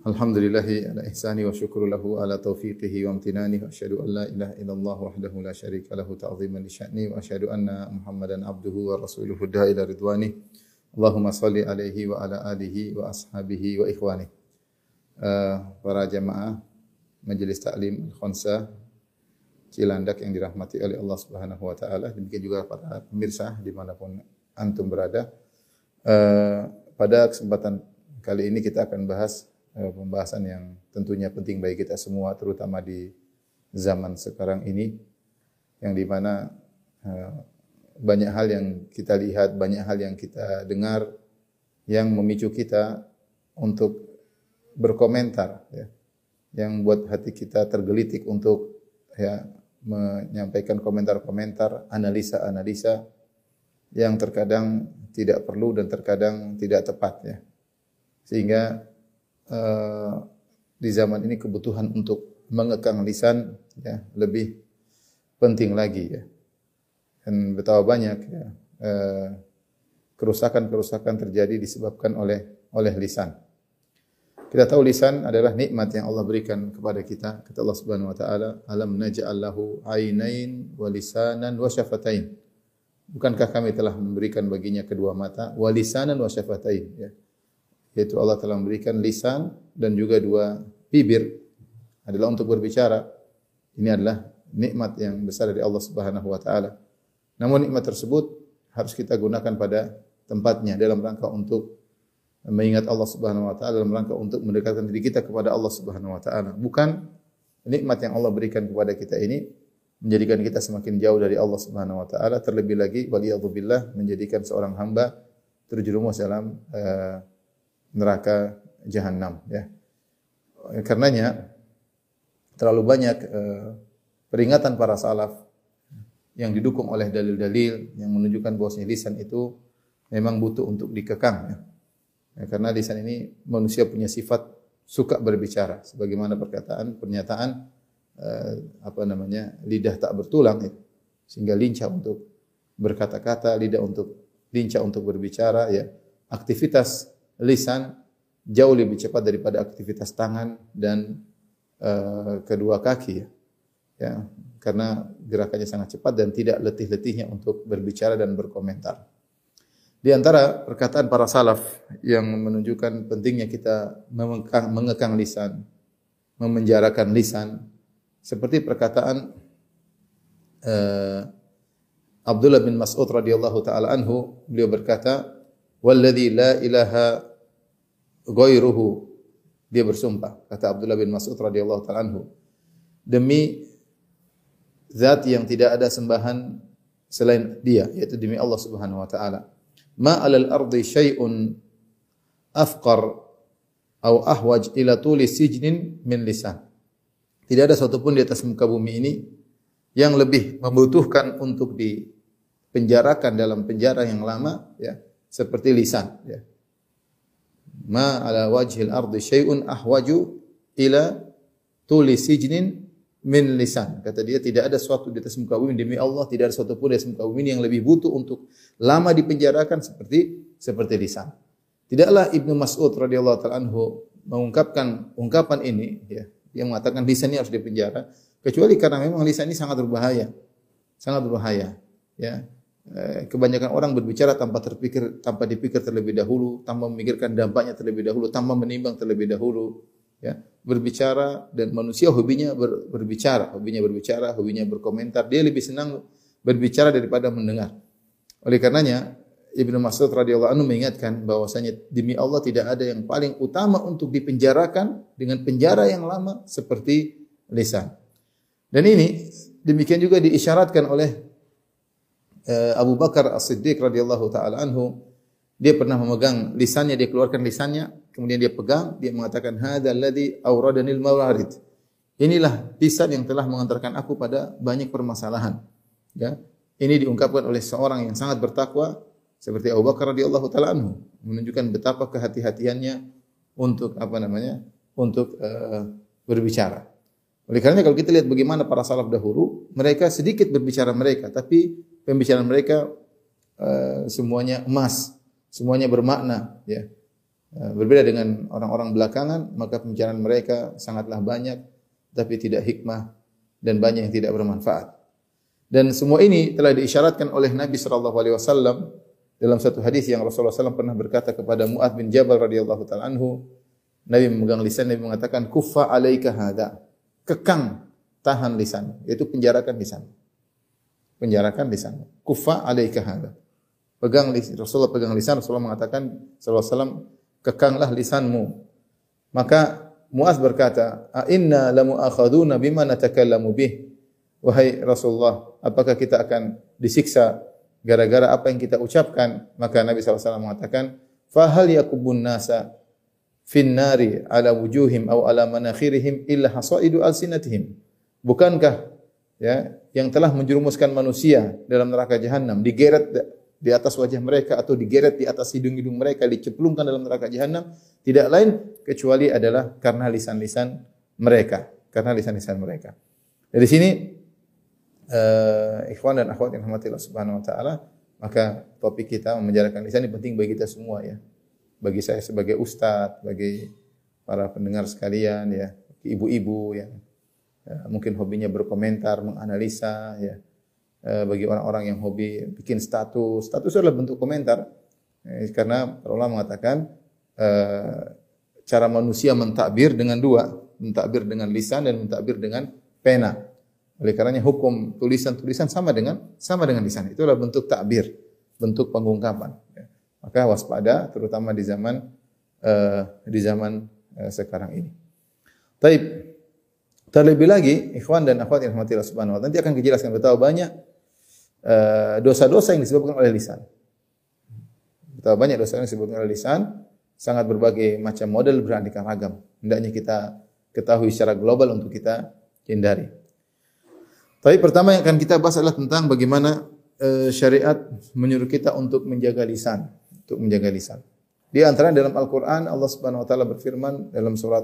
Alhamdulillahi ala ihsani wa syukru lahu ala taufiqihi wa amtinani wa asyhadu an la ilaha illallah wahdahu la syarika lahu ta'ziman li sya'ni wa asyhadu anna Muhammadan abduhu wa rasuluhu da'ila ridwani. Allahumma salli alaihi wa ala alihi wa ashabihi wa ikhwani. Eh, para jamaah Majelis Taklim Al-Khonsa Cilandak yang dirahmati oleh Allah Subhanahu wa taala. Demikian juga para pemirsa di mana pun antum berada. Eh, pada kesempatan kali ini kita akan bahas pembahasan yang tentunya penting bagi kita semua terutama di zaman sekarang ini yang di mana eh, banyak hal yang kita lihat, banyak hal yang kita dengar yang memicu kita untuk berkomentar ya. Yang buat hati kita tergelitik untuk ya menyampaikan komentar-komentar, analisa-analisa yang terkadang tidak perlu dan terkadang tidak tepat ya. Sehingga eh, di zaman ini kebutuhan untuk mengekang lisan ya lebih penting lagi ya. Dan betapa banyak ya eh, kerusakan-kerusakan terjadi disebabkan oleh oleh lisan. Kita tahu lisan adalah nikmat yang Allah berikan kepada kita. Kata Allah Subhanahu wa taala, "Alam naj'al lahu ainain wa lisanan wa syafatain." Bukankah kami telah memberikan baginya kedua mata, wa lisanan wa ya. Yaitu Allah telah memberikan lisan dan juga dua bibir adalah untuk berbicara. Ini adalah nikmat yang besar dari Allah Subhanahu wa taala. Namun nikmat tersebut harus kita gunakan pada tempatnya dalam rangka untuk mengingat Allah Subhanahu wa taala dalam rangka untuk mendekatkan diri kita kepada Allah Subhanahu wa taala. Bukan nikmat yang Allah berikan kepada kita ini menjadikan kita semakin jauh dari Allah Subhanahu wa taala, terlebih lagi waliyadzubillah menjadikan seorang hamba terjerumus dalam uh, neraka jahanam ya. Karenanya terlalu banyak uh, peringatan para salaf yang didukung oleh dalil-dalil yang menunjukkan bahwa lisan itu memang butuh untuk dikekang ya. Ya, karena lisan ini manusia punya sifat suka berbicara sebagaimana perkataan pernyataan eh, apa namanya lidah tak bertulang ya. sehingga lincah untuk berkata-kata lidah untuk lincah untuk berbicara ya aktivitas lisan jauh lebih cepat daripada aktivitas tangan dan eh, kedua kaki ya. ya karena gerakannya sangat cepat dan tidak letih-letihnya untuk berbicara dan berkomentar. Di antara perkataan para salaf yang menunjukkan pentingnya kita mengekang, mengekang lisan, memenjarakan lisan, seperti perkataan uh, Abdullah bin Mas'ud radhiyallahu taala anhu, beliau berkata, "Walladzi la ilaha ghairuhu." Dia bersumpah, kata Abdullah bin Mas'ud radhiyallahu taala anhu, demi zat yang tidak ada sembahan selain Dia, yaitu demi Allah Subhanahu wa taala ma alal ardi syai'un afqar au ahwaj ila tuli sijnin min lisan. Tidak ada satupun di atas muka bumi ini yang lebih membutuhkan untuk dipenjarakan dalam penjara yang lama ya seperti lisan ya. Ma ala wajhil ardi syai'un ahwaju ila tuli sijnin min lisan. Kata dia tidak ada suatu di atas muka bumi demi Allah tidak ada suatu pun di atas muka bumi yang lebih butuh untuk lama dipenjarakan seperti seperti lisan. Tidaklah Ibnu Mas'ud radhiyallahu taala anhu mengungkapkan ungkapan ini ya, yang mengatakan lisan ini harus dipenjara kecuali karena memang lisan ini sangat berbahaya. Sangat berbahaya, ya. Kebanyakan orang berbicara tanpa terpikir, tanpa dipikir terlebih dahulu, tanpa memikirkan dampaknya terlebih dahulu, tanpa menimbang terlebih dahulu ya berbicara dan manusia hobinya ber, berbicara, hobinya berbicara, hobinya berkomentar. Dia lebih senang berbicara daripada mendengar. Oleh karenanya Ibnu Mas'ud radhiyallahu anhu mengingatkan bahwasanya demi Allah tidak ada yang paling utama untuk dipenjarakan dengan penjara yang lama seperti lisan. Dan ini demikian juga diisyaratkan oleh Abu Bakar As-Siddiq radhiyallahu taala anhu dia pernah memegang lisannya, dia keluarkan lisannya, kemudian dia pegang, dia mengatakan hadzal ladzi awradanil mawarid. inilah lisan yang telah mengantarkan aku pada banyak permasalahan. Ya. Ini diungkapkan oleh seorang yang sangat bertakwa seperti Abu Bakar radhiyallahu taala anhu, menunjukkan betapa kehati-hatiannya untuk apa namanya? untuk uh, berbicara. Oleh karena kalau kita lihat bagaimana para salaf dahulu, mereka sedikit berbicara mereka, tapi pembicaraan mereka uh, semuanya emas, semuanya bermakna, ya. Uh, berbeda dengan orang-orang belakangan, maka pembicaraan mereka sangatlah banyak, tapi tidak hikmah dan banyak yang tidak bermanfaat. Dan semua ini telah diisyaratkan oleh Nabi sallallahu alaihi wasallam dalam satu hadis yang Rasulullah SAW pernah berkata kepada Mu'ad bin Jabal radhiyallahu taala anhu, Nabi memegang lisan, Nabi mengatakan, "Kuffa alaika hada." Kekang tahan lisan, yaitu penjarakan lisan. Penjarakan lisan. Kuffa alaika hada. Pegang lisan, Rasulullah pegang lisan, Rasulullah mengatakan sallallahu alaihi wasallam, "Kekanglah lisanmu." Maka Mu'az berkata, "A inna lamu'akhaduna bima natakallamu bih?" Wahai Rasulullah, apakah kita akan disiksa gara-gara apa yang kita ucapkan, maka Nabi SAW mengatakan, "Fahal yakubun nasa fin nari ala wujuhim aw ala manakhirihim illa hasaidu alsinatihim." Bukankah ya yang telah menjerumuskan manusia dalam neraka jahanam digeret di atas wajah mereka atau digeret di atas hidung-hidung mereka diceplungkan dalam neraka jahanam tidak lain kecuali adalah karena lisan-lisan mereka, karena lisan-lisan mereka. Dari sini uh, ikhwan dan akhwat yang rahmatillah subhanahu wa taala, maka topik kita memenjarakan lisan ini penting bagi kita semua ya. Bagi saya sebagai ustadz, bagi para pendengar sekalian ya, ibu-ibu yang ya, mungkin hobinya berkomentar, menganalisa ya. Uh, bagi orang-orang yang hobi bikin status, status adalah bentuk komentar. Eh, karena Allah mengatakan uh, cara manusia mentakbir dengan dua, mentakbir dengan lisan dan mentakbir dengan pena. Oleh karenanya hukum tulisan-tulisan sama dengan sama dengan lisan. Itulah bentuk takbir, bentuk pengungkapan. Ya. Maka waspada terutama di zaman uh, di zaman uh, sekarang ini. Taib. Terlebih lagi, ikhwan dan akhwat yang rahmatillah subhanahu wa Nanti akan dijelaskan betapa banyak eh, dosa-dosa uh, yang disebabkan oleh lisan. Betapa banyak dosa yang disebabkan oleh lisan, sangat berbagai macam model beraneka ragam. Hendaknya kita ketahui secara global untuk kita hindari. Tapi pertama yang akan kita bahas adalah tentang bagaimana uh, syariat menyuruh kita untuk menjaga lisan, untuk menjaga lisan. Di antara dalam Al-Qur'an Allah Subhanahu wa taala berfirman dalam surat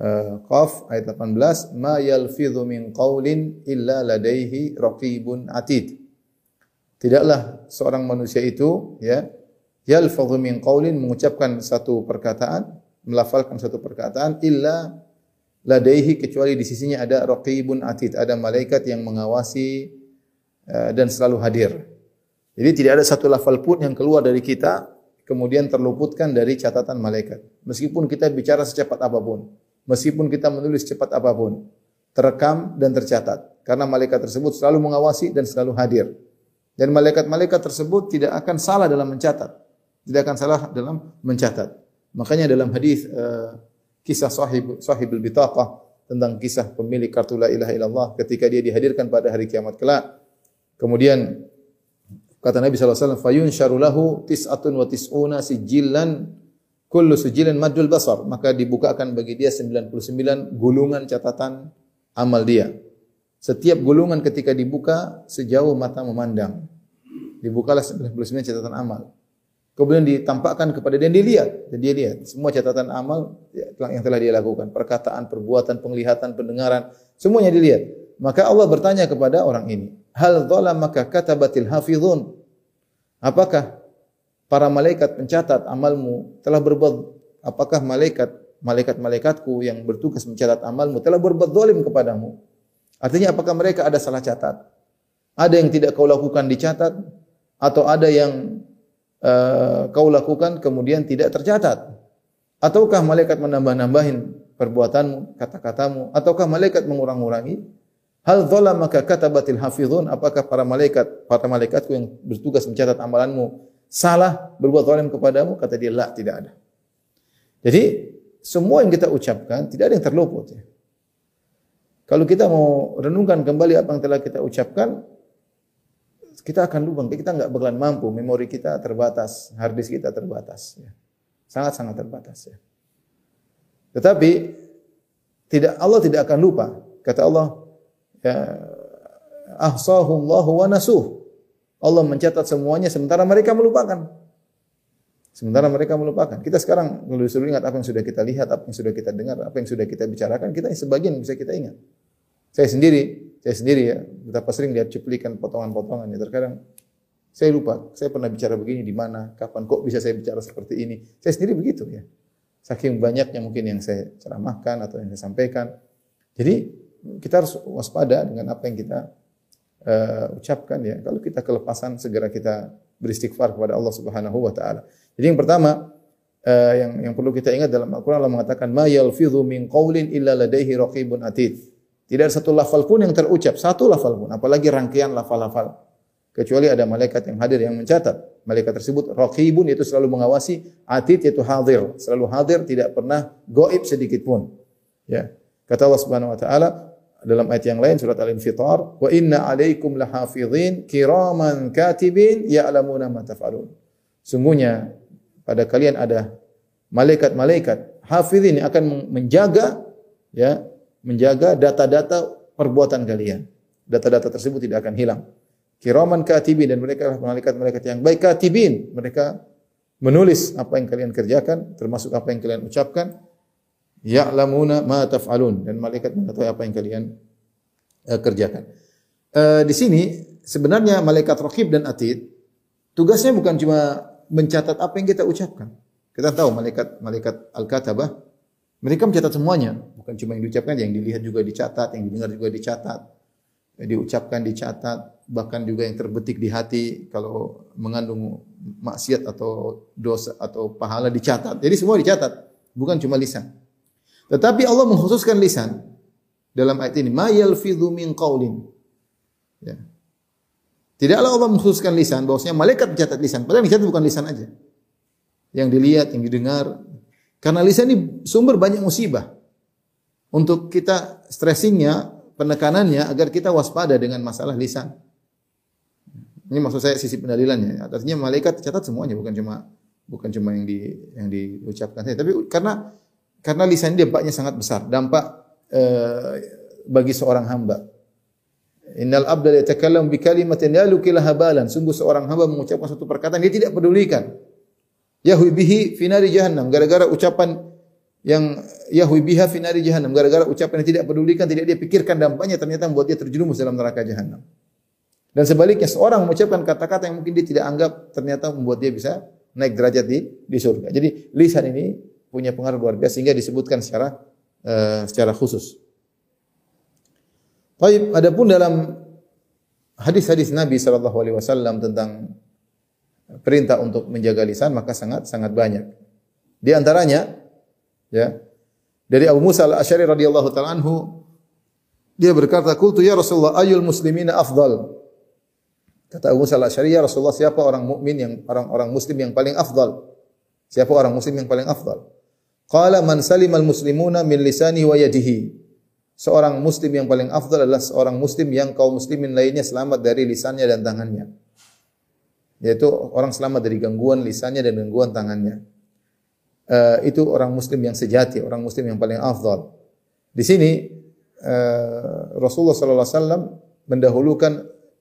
uh, Qaf ayat 18, "Ma yalfidhu min qaulin illa ladaihi raqibun atid." Tidaklah seorang manusia itu ya yalfadhu min qaulin mengucapkan satu perkataan, melafalkan satu perkataan illa ladaihi kecuali di sisinya ada raqibun atid, ada malaikat yang mengawasi uh, dan selalu hadir. Jadi tidak ada satu lafal pun yang keluar dari kita kemudian terluputkan dari catatan malaikat. Meskipun kita bicara secepat apa pun, meskipun kita menulis cepat apa pun, terekam dan tercatat karena malaikat tersebut selalu mengawasi dan selalu hadir. Dan malaikat-malaikat tersebut tidak akan salah dalam mencatat. Tidak akan salah dalam mencatat. Makanya dalam hadis uh, kisah sahib sahibul bitaqah tentang kisah pemilik kartu la ilaha illallah ketika dia dihadirkan pada hari kiamat kelak. Kemudian kata Nabi SAW, fayun syarulahu tis'atun wa tis'una sijillan kullu sijilin madul basar. Maka dibukakan bagi dia 99 gulungan catatan amal dia. Setiap gulungan ketika dibuka sejauh mata memandang. Dibukalah 99 catatan amal. Kemudian ditampakkan kepada dia, dan dia lihat, dan dia lihat semua catatan amal yang telah dia lakukan, perkataan, perbuatan, penglihatan, pendengaran, semuanya dilihat. Maka Allah bertanya kepada orang ini, hal maka katabatil hafizun? Apakah para malaikat pencatat amalmu telah berbuat apakah malaikat malaikat-malaikatku yang bertugas mencatat amalmu telah berbuat zalim kepadamu? Artinya apakah mereka ada salah catat? Ada yang tidak kau lakukan dicatat atau ada yang uh, kau lakukan kemudian tidak tercatat? Ataukah malaikat menambah-nambahin perbuatanmu, kata-katamu, ataukah malaikat mengurang-urangi? Hal maka katabatil hafizun, apakah para malaikat, para malaikatku yang bertugas mencatat amalanmu salah berbuat zalim kepadamu? Kata dia, la, tidak ada. Jadi, semua yang kita ucapkan tidak ada yang terluput ya. Kalau kita mau renungkan kembali apa yang telah kita ucapkan, kita akan lupa, kita nggak bakalan mampu, memori kita terbatas, hard disk kita terbatas. Ya. Sangat-sangat terbatas. Ya. Tetapi Tidak Allah tidak akan lupa. Kata Allah, ya, ahsahullahu wa nasuh. Allah mencatat semuanya sementara mereka melupakan. Sementara mereka melupakan. Kita sekarang disuruh ingat apa yang sudah kita lihat, apa yang sudah kita dengar, apa yang sudah kita bicarakan, kita sebagian bisa kita ingat. Saya sendiri, saya sendiri ya, betapa sering lihat cuplikan potongan-potongan ya. Terkadang saya lupa, saya pernah bicara begini di mana, kapan, kok bisa saya bicara seperti ini. Saya sendiri begitu ya. Saking banyaknya mungkin yang saya ceramahkan atau yang saya sampaikan. Jadi kita harus waspada dengan apa yang kita uh, ucapkan ya. Kalau kita kelepasan segera kita beristighfar kepada Allah Subhanahu wa taala. Jadi yang pertama uh, yang yang perlu kita ingat dalam Al-Qur'an Allah mengatakan ma yalfidhu min qaulin illa ladaihi raqibun atid. Tidak ada satu lafal pun yang terucap, satu lafal pun, apalagi rangkaian lafal-lafal. Kecuali ada malaikat yang hadir yang mencatat. Malaikat tersebut raqibun yaitu selalu mengawasi, atid yaitu hadir, selalu hadir, tidak pernah goib sedikit pun. Ya. Kata Allah Subhanahu wa taala, dalam ayat yang lain surat Al-Infitar, "Wa inna 'alaikum lahafizin kiraman katibin ya'lamuna ma taf'alun." Sungguhnya pada kalian ada malaikat-malaikat hafizin yang akan menjaga ya, menjaga data-data perbuatan kalian. Data-data tersebut tidak akan hilang. Kiraman katibin dan mereka adalah malaikat-malaikat yang baik katibin. Mereka menulis apa yang kalian kerjakan, termasuk apa yang kalian ucapkan ya'lamuna ma taf'alun dan malaikat mengetahui apa yang kalian uh, kerjakan. Uh, di sini sebenarnya malaikat raqib dan atid tugasnya bukan cuma mencatat apa yang kita ucapkan. Kita tahu malaikat malaikat al-katabah mereka mencatat semuanya, bukan cuma yang diucapkan, yang dilihat juga dicatat, yang didengar juga dicatat, diucapkan dicatat, bahkan juga yang terbetik di hati kalau mengandung maksiat atau dosa atau pahala dicatat. Jadi semua dicatat, bukan cuma lisan. Tetapi Allah mengkhususkan lisan dalam ayat ini, ma yalfidhu min qaulin. Ya. Tidaklah Allah mengkhususkan lisan bahwasanya malaikat mencatat lisan, padahal yang dicatat bukan lisan aja. Yang dilihat, yang didengar. Karena lisan ini sumber banyak musibah. Untuk kita stressingnya, penekanannya agar kita waspada dengan masalah lisan. Ini maksud saya sisi pendalilannya. Artinya malaikat catat semuanya, bukan cuma bukan cuma yang di yang diucapkan saja, tapi karena karena lisan ini dampaknya sangat besar. Dampak uh, bagi seorang hamba. Innal abda yatakallamu bi kalimatin la lukilaha balan. Sungguh seorang hamba mengucapkan satu perkataan dia tidak pedulikan. Yahwi bihi finari jahannam. Gara-gara ucapan yang yahwi biha finari jahannam. Gara-gara ucapan yang tidak pedulikan, tidak dia pikirkan dampaknya ternyata membuat dia terjerumus dalam neraka jahannam. Dan sebaliknya seorang mengucapkan kata-kata yang mungkin dia tidak anggap ternyata membuat dia bisa naik derajat di di surga. Jadi lisan ini punya pengaruh luar biasa sehingga disebutkan secara uh, secara khusus. Baik, adapun dalam hadis-hadis Nabi sallallahu alaihi wasallam tentang perintah untuk menjaga lisan maka sangat sangat banyak. Di antaranya ya dari Abu Musa al-Asy'ari radhiyallahu taala anhu dia berkata, "Qultu ya Rasulullah, ayul muslimina afdal?" Kata Abu Musa al-Asy'ari, "Ya Rasulullah, siapa orang mukmin yang orang-orang muslim yang paling afdal?" Siapa orang muslim yang paling afdal? Qala man salimal muslimuna min lisanihi wa yadihi. Seorang muslim yang paling afdal adalah seorang muslim yang kaum muslimin lainnya selamat dari lisannya dan tangannya. Yaitu orang selamat dari gangguan lisannya dan gangguan tangannya. Uh, itu orang muslim yang sejati, orang muslim yang paling afdal. Di sini uh, Rasulullah sallallahu alaihi wasallam mendahulukan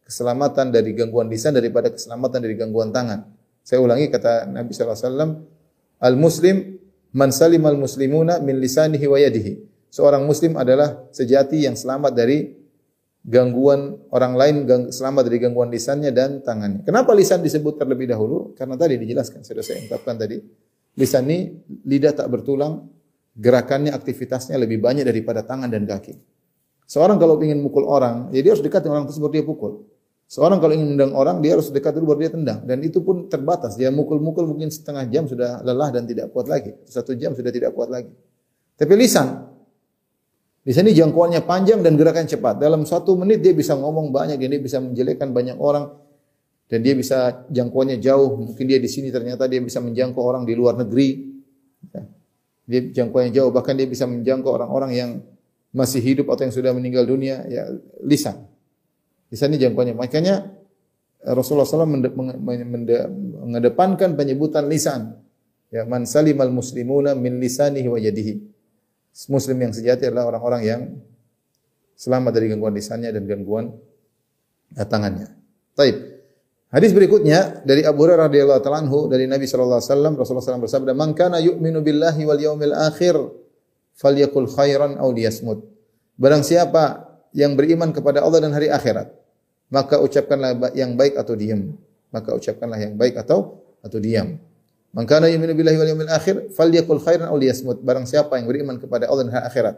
keselamatan dari gangguan lisan daripada keselamatan dari gangguan tangan. Saya ulangi kata Nabi sallallahu alaihi wasallam, al-muslim man salimal muslimuna min lisanihi wa yadihi. Seorang muslim adalah sejati yang selamat dari gangguan orang lain, selamat dari gangguan lisannya dan tangannya. Kenapa lisan disebut terlebih dahulu? Karena tadi dijelaskan, sudah saya ungkapkan tadi. Lisan ini lidah tak bertulang, gerakannya, aktivitasnya lebih banyak daripada tangan dan kaki. Seorang kalau ingin mukul orang, ya dia harus dekat dengan orang tersebut dia pukul. Seorang kalau ingin mendang orang, dia harus dekat dulu baru dia tendang. Dan itu pun terbatas. Dia mukul-mukul mungkin setengah jam sudah lelah dan tidak kuat lagi. Satu jam sudah tidak kuat lagi. Tapi lisan. Lisan ini jangkauannya panjang dan gerakan cepat. Dalam satu menit dia bisa ngomong banyak. Dia bisa menjelekkan banyak orang. Dan dia bisa jangkauannya jauh. Mungkin dia di sini ternyata dia bisa menjangkau orang di luar negeri. Ya. Dia jangkauannya jauh. Bahkan dia bisa menjangkau orang-orang yang masih hidup atau yang sudah meninggal dunia. Ya, lisan. Di sana jangkauannya. Makanya eh, Rasulullah SAW mengedepankan penyebutan lisan. Ya, man salimal muslimuna min lisanihi wa yadihi. Muslim yang sejati adalah orang-orang yang selamat dari gangguan lisannya dan gangguan tangannya. Taib. Hadis berikutnya dari Abu Hurairah radhiyallahu taala anhu dari Nabi sallallahu alaihi wasallam Rasulullah SAW bersabda, "Man kana yu'minu billahi wal yawmil akhir falyakul khairan aw liyasmut." Barang siapa yang beriman kepada Allah dan hari akhirat, maka ucapkanlah yang baik atau diam. Maka ucapkanlah yang baik atau atau diam. Man kana yu'minu billahi wal yawmil akhir falyakul khairan aw liyasmut. Barang siapa yang beriman kepada Allah dan hari akhirat,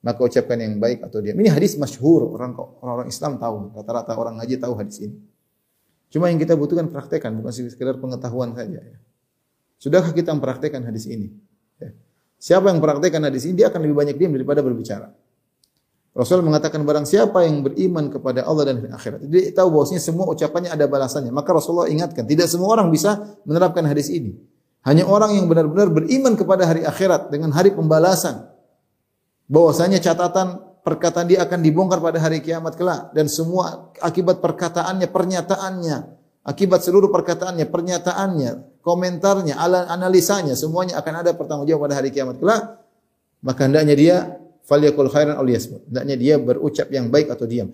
maka ucapkan yang baik atau diam. Ini hadis masyhur, orang orang Islam tahu, rata-rata orang ngaji tahu hadis ini. Cuma yang kita butuhkan praktekan, bukan sekedar pengetahuan saja. Ya. Sudahkah kita mempraktekkan hadis ini? Ya. Siapa yang mempraktekkan hadis ini, dia akan lebih banyak diam daripada berbicara. Rasul mengatakan barang siapa yang beriman kepada Allah dan akhirat. Dia tahu bahwasanya semua ucapannya ada balasannya. Maka Rasulullah ingatkan, tidak semua orang bisa menerapkan hadis ini. Hanya orang yang benar-benar beriman kepada hari akhirat dengan hari pembalasan. Bahwasanya catatan perkataan dia akan dibongkar pada hari kiamat kelak dan semua akibat perkataannya, pernyataannya, akibat seluruh perkataannya, pernyataannya, komentarnya, analisanya semuanya akan ada pertanggungjawab pada hari kiamat kelak. Maka hendaknya dia falyakul khairan aw liyasmut. Hendaknya dia berucap yang baik atau diam.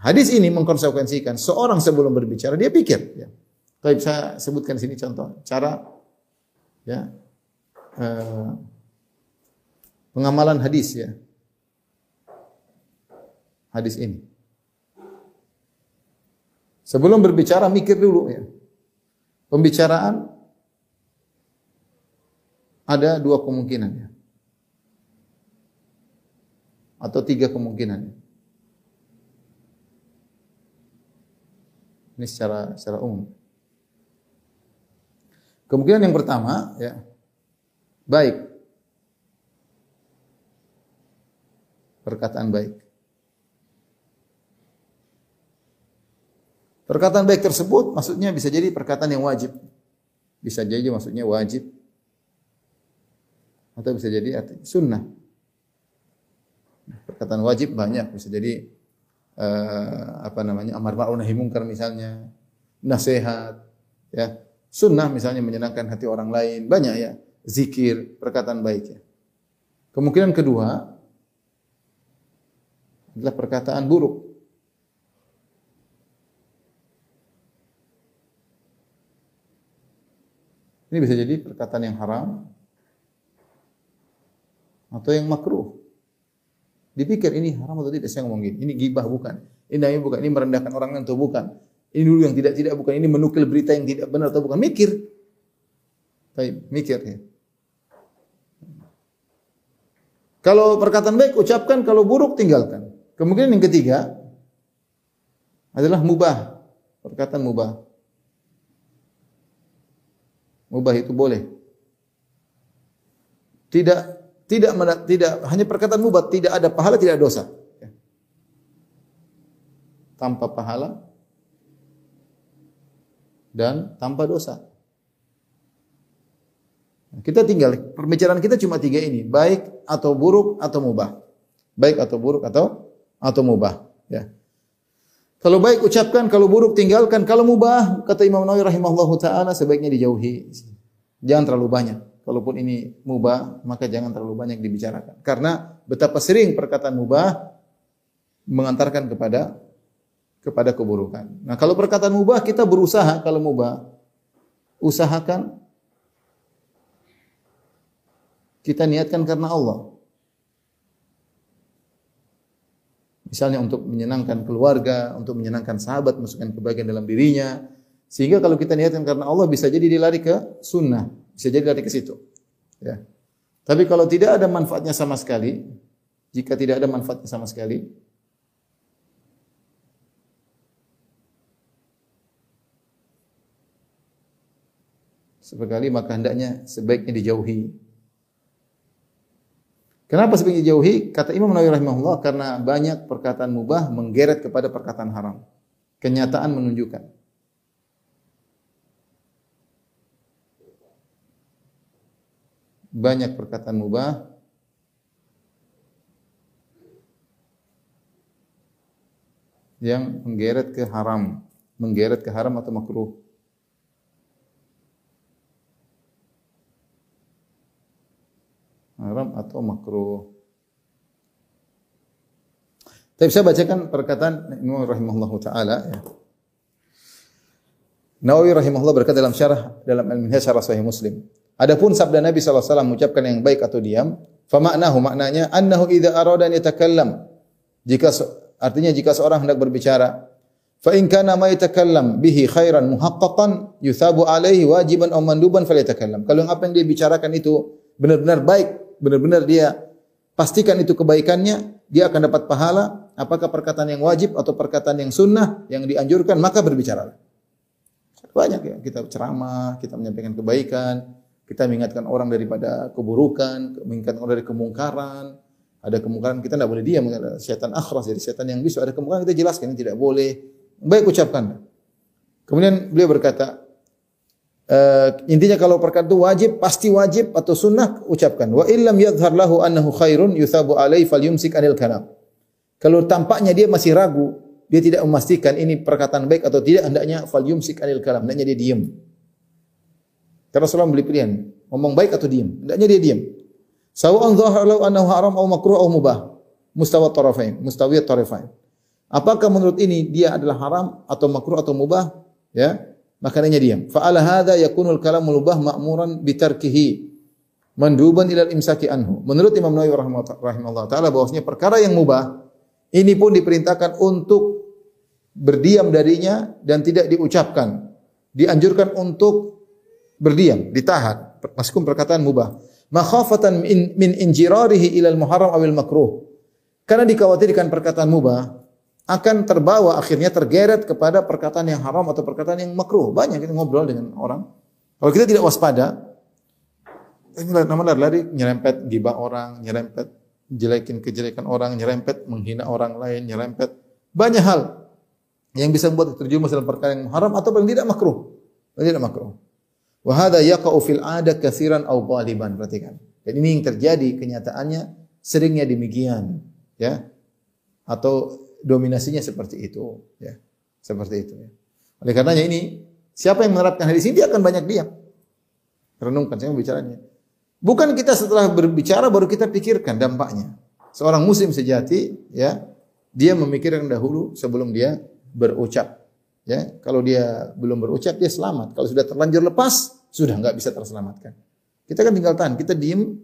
Hadis ini mengkonsekuensikan seorang sebelum berbicara dia pikir ya. Kalau saya sebutkan sini contoh cara ya eh, pengamalan hadis ya hadis ini. Sebelum berbicara mikir dulu ya. Pembicaraan ada dua kemungkinan ya. Atau tiga kemungkinan. Ini secara secara umum. Kemungkinan yang pertama ya baik perkataan baik. Perkataan baik tersebut maksudnya bisa jadi perkataan yang wajib. Bisa jadi maksudnya wajib. Atau bisa jadi sunnah. Perkataan wajib banyak, bisa jadi uh, apa namanya amar ma'ruf nahi munkar misalnya, nasihat, ya. Sunnah misalnya menyenangkan hati orang lain, banyak ya. Zikir, perkataan baik ya. Kemungkinan kedua adalah perkataan buruk. Ini bisa jadi perkataan yang haram atau yang makruh. Dipikir ini haram atau tidak saya ngomong gini. Ini gibah bukan. Ini namanya bukan. Ini merendahkan orang atau bukan. Ini dulu yang tidak tidak bukan. Ini menukil berita yang tidak benar atau bukan. Mikir. Baik, mikir ya. Kalau perkataan baik ucapkan, kalau buruk tinggalkan. Kemungkinan yang ketiga adalah mubah. Perkataan mubah. Mubah itu boleh. Tidak tidak tidak hanya perkataan mubah, tidak ada pahala, tidak ada dosa. Ya. Tanpa pahala dan tanpa dosa. Kita tinggal pembicaraan kita cuma tiga ini, baik atau buruk atau mubah. Baik atau buruk atau atau mubah, ya. Kalau baik ucapkan, kalau buruk tinggalkan. Kalau mubah, kata Imam Nawawi rahimahullahu taala sebaiknya dijauhi. Jangan terlalu banyak. Kalaupun ini mubah, maka jangan terlalu banyak dibicarakan. Karena betapa sering perkataan mubah mengantarkan kepada kepada keburukan. Nah, kalau perkataan mubah kita berusaha kalau mubah usahakan kita niatkan karena Allah. Misalnya untuk menyenangkan keluarga, untuk menyenangkan sahabat, masukkan kebahagiaan dalam dirinya. Sehingga kalau kita niatkan karena Allah bisa jadi dilari ke sunnah, bisa jadi lari ke situ. Ya. Tapi kalau tidak ada manfaatnya sama sekali, jika tidak ada manfaatnya sama sekali, sekali maka hendaknya sebaiknya dijauhi. Kenapa sebaiknya dijauhi? Kata Imam Nawawi rahimahullah karena banyak perkataan mubah menggeret kepada perkataan haram. Kenyataan menunjukkan. Banyak perkataan mubah yang menggeret ke haram, menggeret ke haram atau makruh. haram atau makruh. Tapi saya bacakan perkataan Imam rahimahullah taala ya. Nawawi rahimahullah berkata dalam syarah dalam Al-Minhaj syarah Sahih Muslim. Adapun sabda Nabi wasallam mengucapkan yang baik atau diam, fa maknahu maknanya annahu idza arada an yatakallam. Jika artinya jika seorang hendak berbicara, fa in kana ma yatakallam bihi khairan muhaqqaqan yuthabu alaihi wajiban aw manduban falyatakallam. Kalau apa yang dia bicarakan itu benar-benar baik, benar-benar dia pastikan itu kebaikannya, dia akan dapat pahala, apakah perkataan yang wajib atau perkataan yang sunnah yang dianjurkan, maka berbicaralah. Banyak ya, kita ceramah, kita menyampaikan kebaikan, kita mengingatkan orang daripada keburukan, mengingatkan orang dari kemungkaran. Ada kemungkaran kita tidak boleh diam, setan akhras jadi setan yang bisu. Ada kemungkaran kita jelaskan ini tidak boleh. Baik ucapkan. Kemudian beliau berkata, Uh, intinya kalau perkara itu wajib, pasti wajib atau sunnah ucapkan. Wa illam yadhhar lahu annahu khairun yuthabu alaihi falyumsik anil kalam. Kalau tampaknya dia masih ragu, dia tidak memastikan ini perkataan baik atau tidak, hendaknya fal yumsik anil kalam, hendaknya dia diam. Karena Rasulullah beli pilihan, ngomong baik atau diam, hendaknya dia diam. Sawa'an dhahar lahu annahu haram atau makruh atau mubah. Mustawa tarafain, mustawiyat tarafain. Apakah menurut ini dia adalah haram atau makruh atau mubah? Ya, makanya diam. Fa ala hadza yakunul kalamul mubah ma'muran bitarkihi manduban ila imsaki anhu. Menurut Imam Nawawi rahimahullah taala bahwasanya perkara yang mubah ini pun diperintahkan untuk berdiam darinya dan tidak diucapkan. Dianjurkan untuk berdiam, ditahan. Meskipun perkataan mubah. Makhafatan min, min injirarihi ilal muharram awil makruh. Karena dikhawatirkan perkataan mubah akan terbawa akhirnya tergeret kepada perkataan yang haram atau perkataan yang makruh. Banyak kita ngobrol dengan orang. Kalau kita tidak waspada, ini nama lari nyerempet gibah orang, nyerempet jelekin kejelekan orang, nyerempet menghina orang lain, nyerempet banyak hal yang bisa membuat terjerumus dalam perkara yang haram atau paling tidak makruh. Paling tidak makruh. Wa hadza yaqa'u fil 'ada katsiran aw ghaliban. Perhatikan. Dan ini yang terjadi kenyataannya seringnya demikian, ya. Atau dominasinya seperti itu, ya. Seperti itu ya. Oleh karenanya ini siapa yang menerapkan hadis ini dia akan banyak diam. Renungkan saya bicaranya. Bukan kita setelah berbicara baru kita pikirkan dampaknya. Seorang muslim sejati ya, dia memikirkan dahulu sebelum dia berucap. Ya, kalau dia belum berucap dia selamat. Kalau sudah terlanjur lepas, sudah nggak bisa terselamatkan. Kita kan tinggal tahan, kita diem,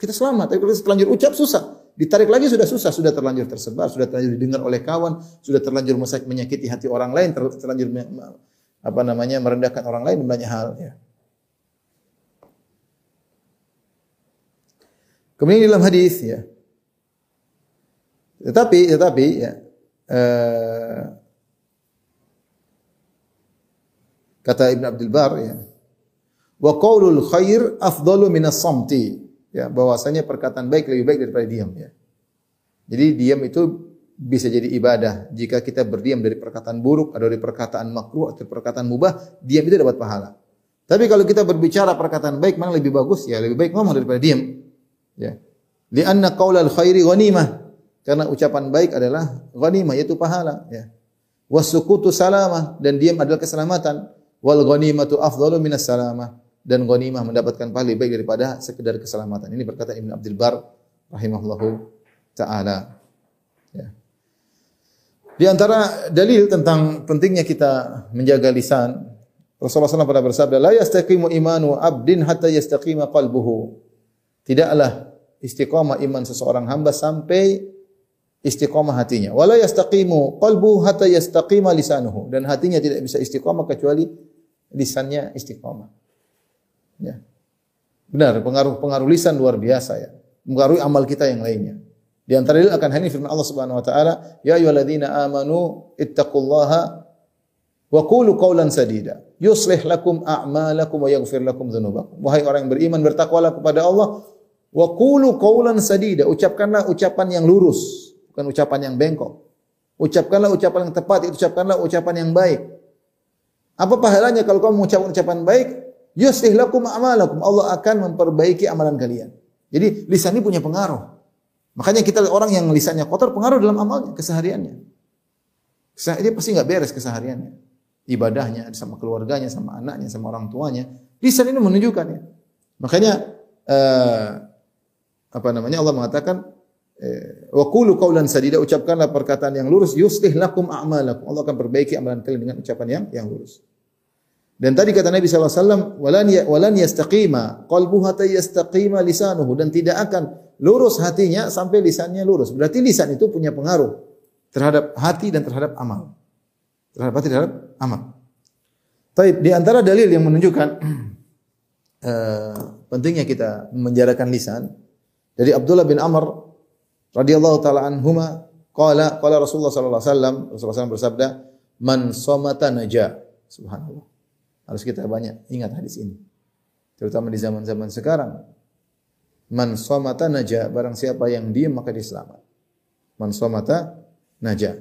kita selamat. Tapi kalau terlanjur ucap susah. Ditarik lagi sudah susah, sudah terlanjur tersebar, sudah terlanjur didengar oleh kawan, sudah terlanjur menyakiti hati orang lain, terlanjur apa namanya merendahkan orang lain banyak hal ya. Kemudian dalam hadis ya. Tetapi tetapi ya eh, Kata Ibn Abdul Bar ya. Wa qaulul khair afdalu minas samti. Ya, bahwasanya perkataan baik lebih baik daripada diam ya. Jadi diam itu bisa jadi ibadah. Jika kita berdiam dari perkataan buruk atau dari perkataan makruh atau perkataan mubah, diam itu dapat pahala. Tapi kalau kita berbicara perkataan baik mana lebih bagus? Ya lebih baik ngomong daripada diam. Ya. Lianna qaulal khairi ghanimah. Karena ucapan baik adalah ghanimah yaitu pahala, ya. Wasukutu salamah dan diam adalah keselamatan wal ghanimatu afdalu minas salamah dan ghanimah mendapatkan pahala baik daripada sekedar keselamatan. Ini berkata Ibnu Abdul Bar rahimahullahu taala. Ya. Di antara dalil tentang pentingnya kita menjaga lisan, Rasulullah SAW pernah bersabda, "La yastaqimu imanu abdin hatta yastaqima qalbuhu." Tidaklah istiqamah iman seseorang hamba sampai istiqamah hatinya. Wala yastaqimu qalbu hatta yastaqima lisanuhu dan hatinya tidak bisa istiqamah kecuali lisannya istiqamah. Ya. Benar, pengaruh-pengaruh lisan luar biasa ya. Mengaruhi amal kita yang lainnya. Di antara dalil akan hadis firman Allah Subhanahu wa taala, "Ya ayyuhalladzina amanu ittaqullaha wa qulu qawlan sadida, yuslih lakum a'malakum wa yaghfir lakum dzunubakum." Wahai orang yang beriman, bertakwalah kepada Allah wa qulu qawlan sadida, ucapkanlah ucapan yang lurus, bukan ucapan yang bengkok. Ucapkanlah ucapan yang tepat, ucapkanlah ucapan yang baik. Apa pahalanya kalau kamu mengucapkan ucapan baik? Yuslih lakum a'malakum. Allah akan memperbaiki amalan kalian. Jadi lisan ini punya pengaruh. Makanya kita orang yang lisannya kotor pengaruh dalam amalnya, kesehariannya. Dia pasti nggak beres kesehariannya. Ibadahnya sama keluarganya, sama anaknya, sama orang tuanya. Lisan ini menunjukkan ya. Makanya uh, apa namanya Allah mengatakan eh, wa qulu qawlan sadida ucapkanlah perkataan yang lurus yuslih lakum a'malakum. Allah akan perbaiki amalan kalian dengan ucapan yang yang lurus. Dan tadi kata Nabi SAW, walan, ya, walan yastaqima qalbuhu hatta yastaqima lisanuhu. Dan tidak akan lurus hatinya sampai lisannya lurus. Berarti lisan itu punya pengaruh terhadap hati dan terhadap amal. Terhadap hati terhadap amal. Taib, di antara dalil yang menunjukkan uh, pentingnya kita menjarakan lisan dari Abdullah bin Amr radhiyallahu taala anhuma qala qala Rasulullah sallallahu alaihi wasallam Rasulullah SAW bersabda man somata naja subhanallah harus kita banyak ingat hadis ini. Terutama di zaman-zaman sekarang. Man somata naja, barang siapa yang diam maka dia selamat. Man somata naja.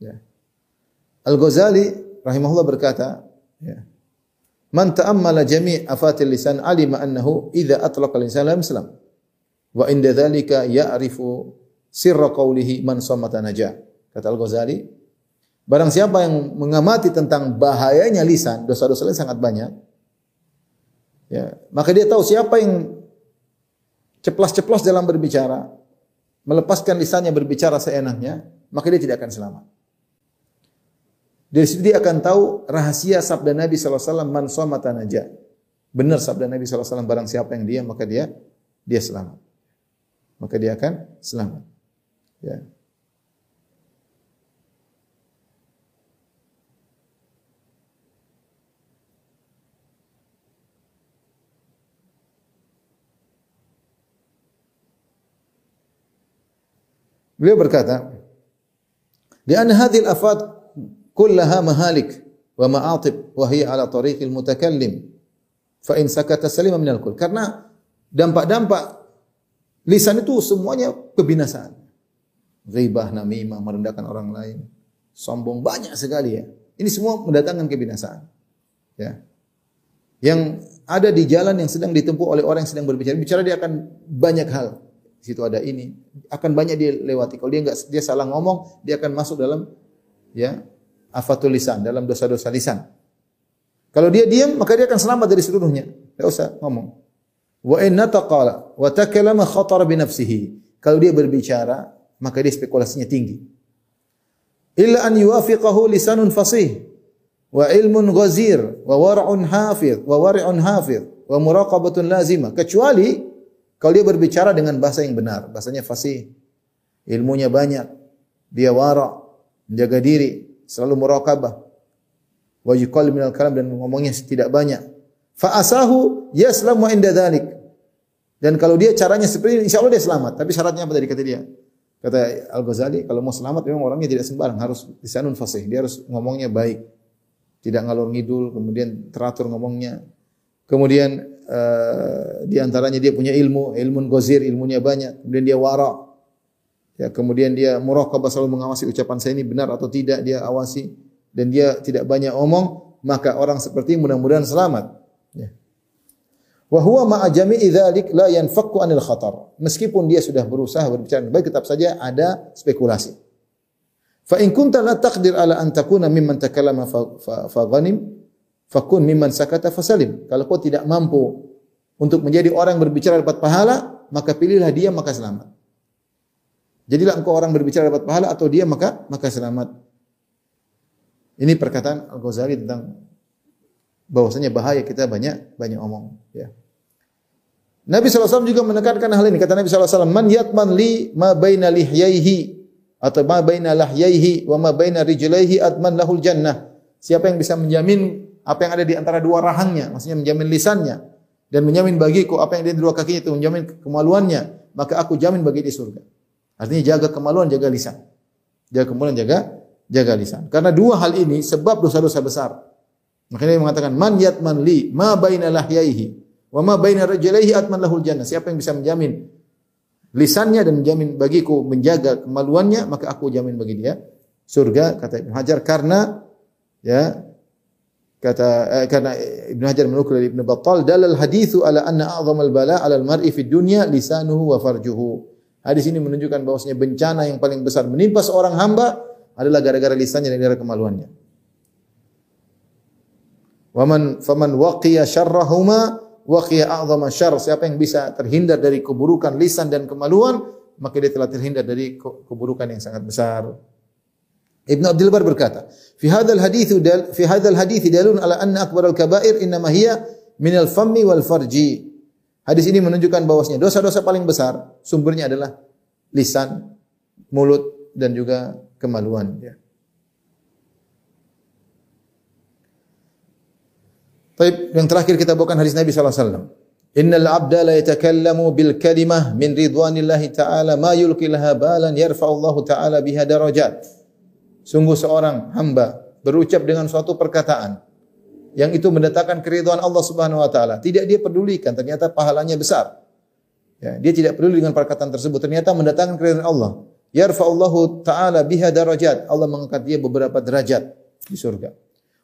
Ya. Al-Ghazali rahimahullah berkata, ya. Man ta'ammala jami' afatil lisan alima annahu idza atlaqa lisan lam islam. Wa inda dzalika ya'rifu sirra qawlihi man somata naja. Kata Al-Ghazali, Barang siapa yang mengamati tentang bahayanya lisan, dosa-dosa lain sangat banyak. Ya, maka dia tahu siapa yang ceplas-ceplos dalam berbicara, melepaskan lisannya berbicara seenaknya, maka dia tidak akan selamat. Dari situ dia akan tahu rahasia sabda Nabi SAW, man somata naja. Benar sabda Nabi SAW, barang siapa yang diam, maka dia dia selamat. Maka dia akan selamat. Ya. Beliau berkata, "Lian hadhil afat kullaha mahalik wa ma'atib wa hiya ala tariqil mutakallim. Fa in sakata salima minal kul." Karena dampak-dampak lisan itu semuanya kebinasaan. Ghibah, namimah, merendahkan orang lain, sombong banyak sekali ya. Ini semua mendatangkan kebinasaan. Ya. Yang ada di jalan yang sedang ditempuh oleh orang yang sedang berbicara, bicara dia akan banyak hal situ ada ini, akan banyak dia lewati. Kalau dia enggak dia salah ngomong, dia akan masuk dalam ya afatul lisan, dalam dosa-dosa lisan. Kalau dia diam, maka dia akan selamat dari seluruhnya. Tidak usah ngomong. Wa in nataqala wa takallama khatara bi nafsihi. Kalau dia berbicara, maka dia spekulasinya tinggi. Illa an yuwafiqahu lisanun fasih wa ilmun ghazir wa war'un hafiz wa wari'un hafiz wa muraqabatun lazimah. Kecuali kalau dia berbicara dengan bahasa yang benar, bahasanya fasih, ilmunya banyak, dia wara, menjaga diri, selalu muraqabah. Wa yuqal minal kalam dan ngomongnya tidak banyak. Fa asahu yaslamu inda dzalik. Dan kalau dia caranya seperti ini, insya Allah dia selamat. Tapi syaratnya apa tadi kata dia? Kata Al-Ghazali, kalau mau selamat memang orangnya tidak sembarang, harus lisanun fasih. Dia harus ngomongnya baik. Tidak ngalor ngidul, kemudian teratur ngomongnya. Kemudian uh, di antaranya dia punya ilmu, ilmu gozir, ilmunya banyak. Kemudian dia wara. Ya, kemudian dia muraqabah selalu mengawasi ucapan saya ini benar atau tidak, dia awasi dan dia tidak banyak omong, maka orang seperti mudah-mudahan selamat. Ya. Wa huwa ma'a jami'i dzalik la yanfakku anil khatar. Meskipun dia sudah berusaha berbicara baik tetap saja ada spekulasi. Fa in kunta la taqdir ala an takuna mimman takallama fa, fa, fa Fakun mimman sakata fasalim. Kalau kau tidak mampu untuk menjadi orang berbicara dapat pahala, maka pilihlah dia maka selamat. Jadilah engkau orang berbicara dapat pahala atau dia maka maka selamat. Ini perkataan Al-Ghazali tentang bahwasanya bahaya kita banyak banyak omong, ya. Nabi SAW juga menekankan hal ini. Kata Nabi SAW, Man yatman li ma baina lihyaihi atau ma baina lahyaihi wa ma baina rijlaihi atman lahul jannah. Siapa yang bisa menjamin apa yang ada di antara dua rahangnya, maksudnya menjamin lisannya dan menjamin bagiku apa yang ada di dua kakinya itu menjamin kemaluannya, maka aku jamin bagi dia surga. Artinya jaga kemaluan, jaga lisan. Jaga kemaluan, jaga jaga lisan. Karena dua hal ini sebab dosa-dosa besar. Makanya dia mengatakan man yatman li ma baina lahyaihi wa ma baina rajulaihi atman lahul jannah. Siapa yang bisa menjamin lisannya dan menjamin bagiku menjaga kemaluannya, maka aku jamin bagi dia surga kata Ibnu Hajar karena ya kata eh, karena Ibnu Hajar menukil dari Ibnu Battal dalal haditsu ala anna a'zamal bala 'ala al-mar'i fid dunya lisanuhu wa farjuhu. Hadis ini menunjukkan bahwasanya bencana yang paling besar menimpa seorang hamba adalah gara-gara lisannya dan gara kemaluannya. Waman faman waqiya syarrahuma waqiya a'zama syarr, siapa yang bisa terhindar dari keburukan lisan dan kemaluan, maka dia telah terhindar dari ke- keburukan yang sangat besar. Ibnu Abdul Bar berkata, "Fi hadzal hadits dal fi hadzal hadits dalun ala anna akbaral kaba'ir innama hiya minal fammi wal farji." Hadis ini menunjukkan bahwasanya dosa-dosa paling besar sumbernya adalah lisan, mulut dan juga kemaluan ya. Baik, yang terakhir kita bawakan hadis Nabi sallallahu alaihi wasallam. Innal abda la yatakallamu bil kalimah min ridwanillahi ta'ala ma yulqi laha balan yarfa'u Allah ta'ala biha darajat. Sungguh seorang hamba berucap dengan suatu perkataan yang itu mendatangkan keridhaan Allah Subhanahu wa taala. Tidak dia pedulikan, ternyata pahalanya besar. Ya, dia tidak peduli dengan perkataan tersebut, ternyata mendatangkan keridhaan Allah. Yarfa'ullahu ta'ala biha darajat. Allah mengangkat dia beberapa derajat di surga.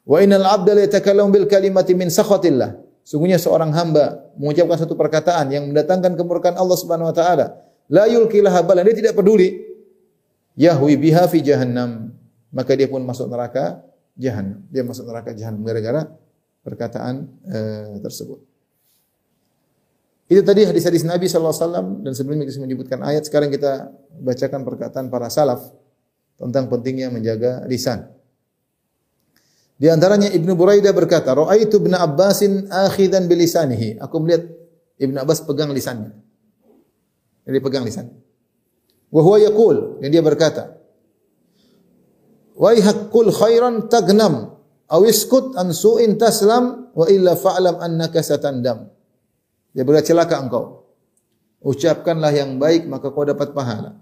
Wa innal abda la yatakallamu bil kalimati min sakhatillah. Sungguhnya seorang hamba mengucapkan satu perkataan yang mendatangkan kemurkaan Allah Subhanahu wa taala. La yulqi laha balan, dia tidak peduli. Yahwi biha fi jahannam. Maka dia pun masuk neraka jahannam. Dia masuk neraka jahannam gara-gara perkataan eh, tersebut. Itu tadi hadis-hadis Nabi SAW dan sebelumnya kita menyebutkan ayat. Sekarang kita bacakan perkataan para salaf tentang pentingnya menjaga lisan. Di antaranya Ibnu Buraidah berkata, "Ra'aitu Ibnu Abbasin akhidan bilisanihi." Aku melihat Ibnu Abbas pegang lisannya. Jadi pegang lisannya. Wa huwa yaqul, dan dia berkata, "Wa kul khairan tagnam aw iskut an su'in taslam wa illa fa'lam annaka satandam." Dia berkata, "Celaka engkau. Ucapkanlah yang baik maka kau dapat pahala.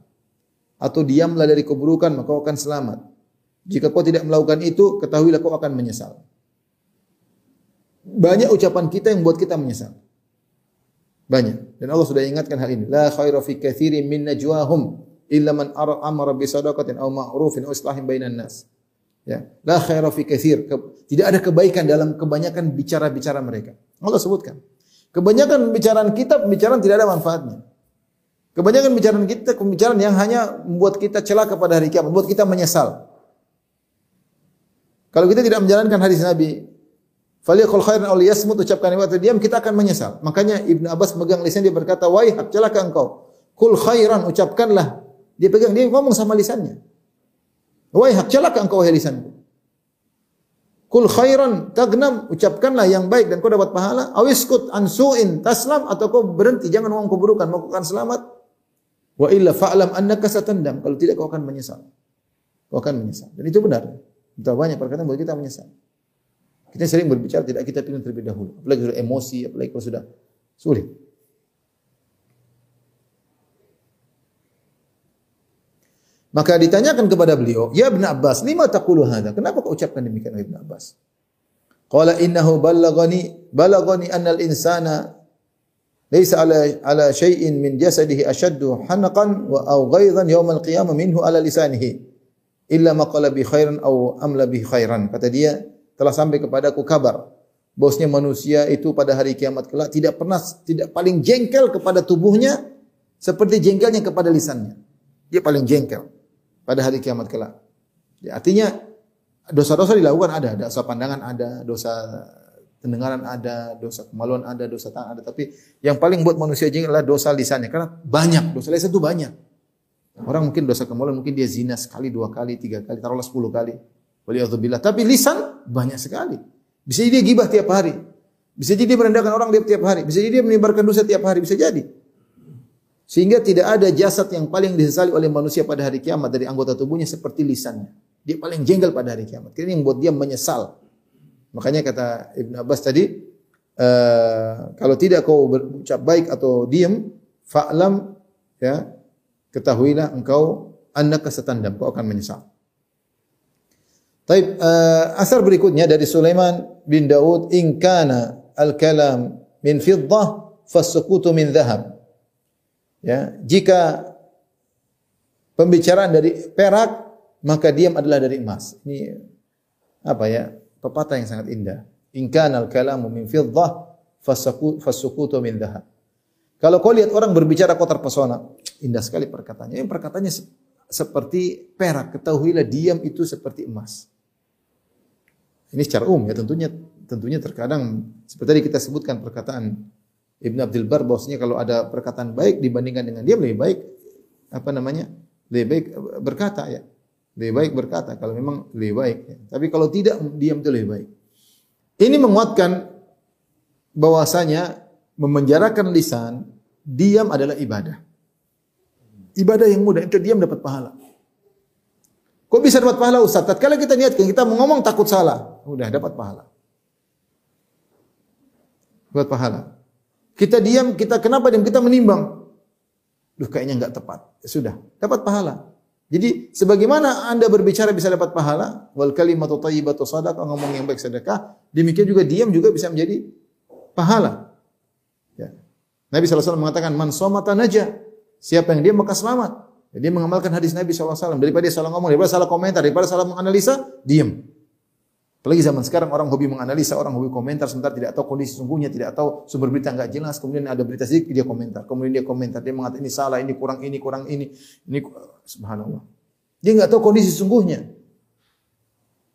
Atau diamlah dari keburukan maka kau akan selamat." Jika kau tidak melakukan itu, ketahuilah kau akan menyesal. Banyak ucapan kita yang buat kita menyesal. Banyak. Dan Allah sudah ingatkan hal ini. La khaira fi katsirin min najwahum illa man amara bi sadaqatin aw ma'rufin aw islahin bainan nas. Ya, la khaira fi katsir. Tidak ada kebaikan dalam kebanyakan bicara-bicara mereka. Allah sebutkan. Kebanyakan pembicaraan kita, pembicaraan tidak ada manfaatnya. Kebanyakan pembicaraan kita, pembicaraan yang hanya membuat kita celaka pada hari kiamat, membuat kita menyesal. Kalau kita tidak menjalankan hadis Nabi, Faliyakul khairan aw liyasmut ucapkan waktu diam kita akan menyesal. Makanya Ibnu Abbas megang lisan dia berkata, "Waihak, celaka engkau. Kul khairan ucapkanlah." Dia pegang dia ngomong sama lisannya. "Waihak, celaka engkau wahai lisanku." Kul khairan tagnam ucapkanlah yang baik dan kau dapat pahala. Awiskut ansuin taslam atau kau berhenti jangan ngomong keburukan maka kau selamat. Wa illa fa'lam annaka satandam. Kalau tidak kau akan menyesal. Kau akan menyesal. Dan itu benar. Betapa banyak perkataan buat kita menyesal. Kita sering berbicara tidak kita pilih terlebih dahulu. Apalagi sudah emosi, apalagi kalau sudah sulit. Maka ditanyakan kepada beliau, "Ya Ibn Abbas, lima taqulu hadza?" Kenapa kau ucapkan demikian Ibn Abbas? Qala innahu balaghani balaghani anna al-insana laysa ala ala syai'in min jasadihi ashaddu hanqan wa aw ghaidan yawm al-qiyamah minhu ala lisanihi illa ma qala bi khairan aw amla bi khairan. Kata dia, telah sampai kepadaku kabar bahwasanya manusia itu pada hari kiamat kelak tidak pernah tidak paling jengkel kepada tubuhnya seperti jengkelnya kepada lisannya. Dia paling jengkel pada hari kiamat kelak. Ya, artinya dosa-dosa dilakukan ada, dosa pandangan ada, dosa pendengaran ada, dosa kemaluan ada, dosa tangan ada, tapi yang paling buat manusia jengkel adalah dosa lisannya karena banyak, dosa lisan itu banyak. Orang mungkin dosa kemaluan mungkin dia zina sekali, dua kali, tiga kali, taruhlah sepuluh kali. Waliyadzubillah. Tapi lisan banyak sekali. Bisa jadi dia gibah tiap hari. Bisa jadi dia merendahkan orang tiap hari. Bisa jadi dia menyebarkan dosa tiap hari. Bisa jadi. Sehingga tidak ada jasad yang paling disesali oleh manusia pada hari kiamat dari anggota tubuhnya seperti lisannya. Dia paling jengkel pada hari kiamat. Ini yang buat dia menyesal. Makanya kata Ibn Abbas tadi, uh, kalau tidak kau berucap baik atau diam, fa'lam ya, ketahuilah engkau annaka satandam, kau akan menyesal. Taib uh, asar berikutnya dari Sulaiman bin Daud in kana al-kalam min fiddah fasukutu min dhahab. Ya, jika pembicaraan dari perak maka diam adalah dari emas. Ini apa ya? Pepatah yang sangat indah. In kana al-kalamu min fiddah fasukutu min dhahab. Kalau kau lihat orang berbicara kau terpesona, indah sekali perkataannya. Yang perkataannya seperti perak, ketahuilah diam itu seperti emas. Ini secara umum ya tentunya tentunya terkadang seperti tadi kita sebutkan perkataan Ibn Abdul Bar bahwasanya kalau ada perkataan baik dibandingkan dengan diam lebih baik apa namanya? Lebih baik berkata ya. Lebih baik berkata kalau memang lebih baik. Ya. Tapi kalau tidak diam itu lebih baik. Ini menguatkan bahwasanya memenjarakan lisan diam adalah ibadah. Ibadah yang mudah, itu diam dapat pahala. Kok bisa dapat pahala Ustaz? Tatkala kita niatkan kita mau ngomong takut salah, udah dapat pahala. Dapat pahala. Kita diam, kita kenapa diam? Kita menimbang. Duh kayaknya enggak tepat. Ya sudah, dapat pahala. Jadi sebagaimana Anda berbicara bisa dapat pahala, wal kalimatu thayyibatu sadaqah, ngomong yang baik sedekah, demikian juga diam juga bisa menjadi pahala. Ya. Nabi SAW mengatakan man somata naja. Siapa yang diam maka selamat. Dia mengamalkan hadis Nabi SAW. Daripada dia salah ngomong, daripada salah komentar, daripada salah menganalisa, diam. Apalagi zaman sekarang orang hobi menganalisa, orang hobi komentar, sebentar tidak tahu kondisi sungguhnya, tidak tahu sumber berita enggak jelas, kemudian ada berita sedikit dia komentar, kemudian dia komentar, dia mengatakan ini salah, ini kurang ini, kurang ini, ini subhanallah. Dia enggak tahu kondisi sungguhnya.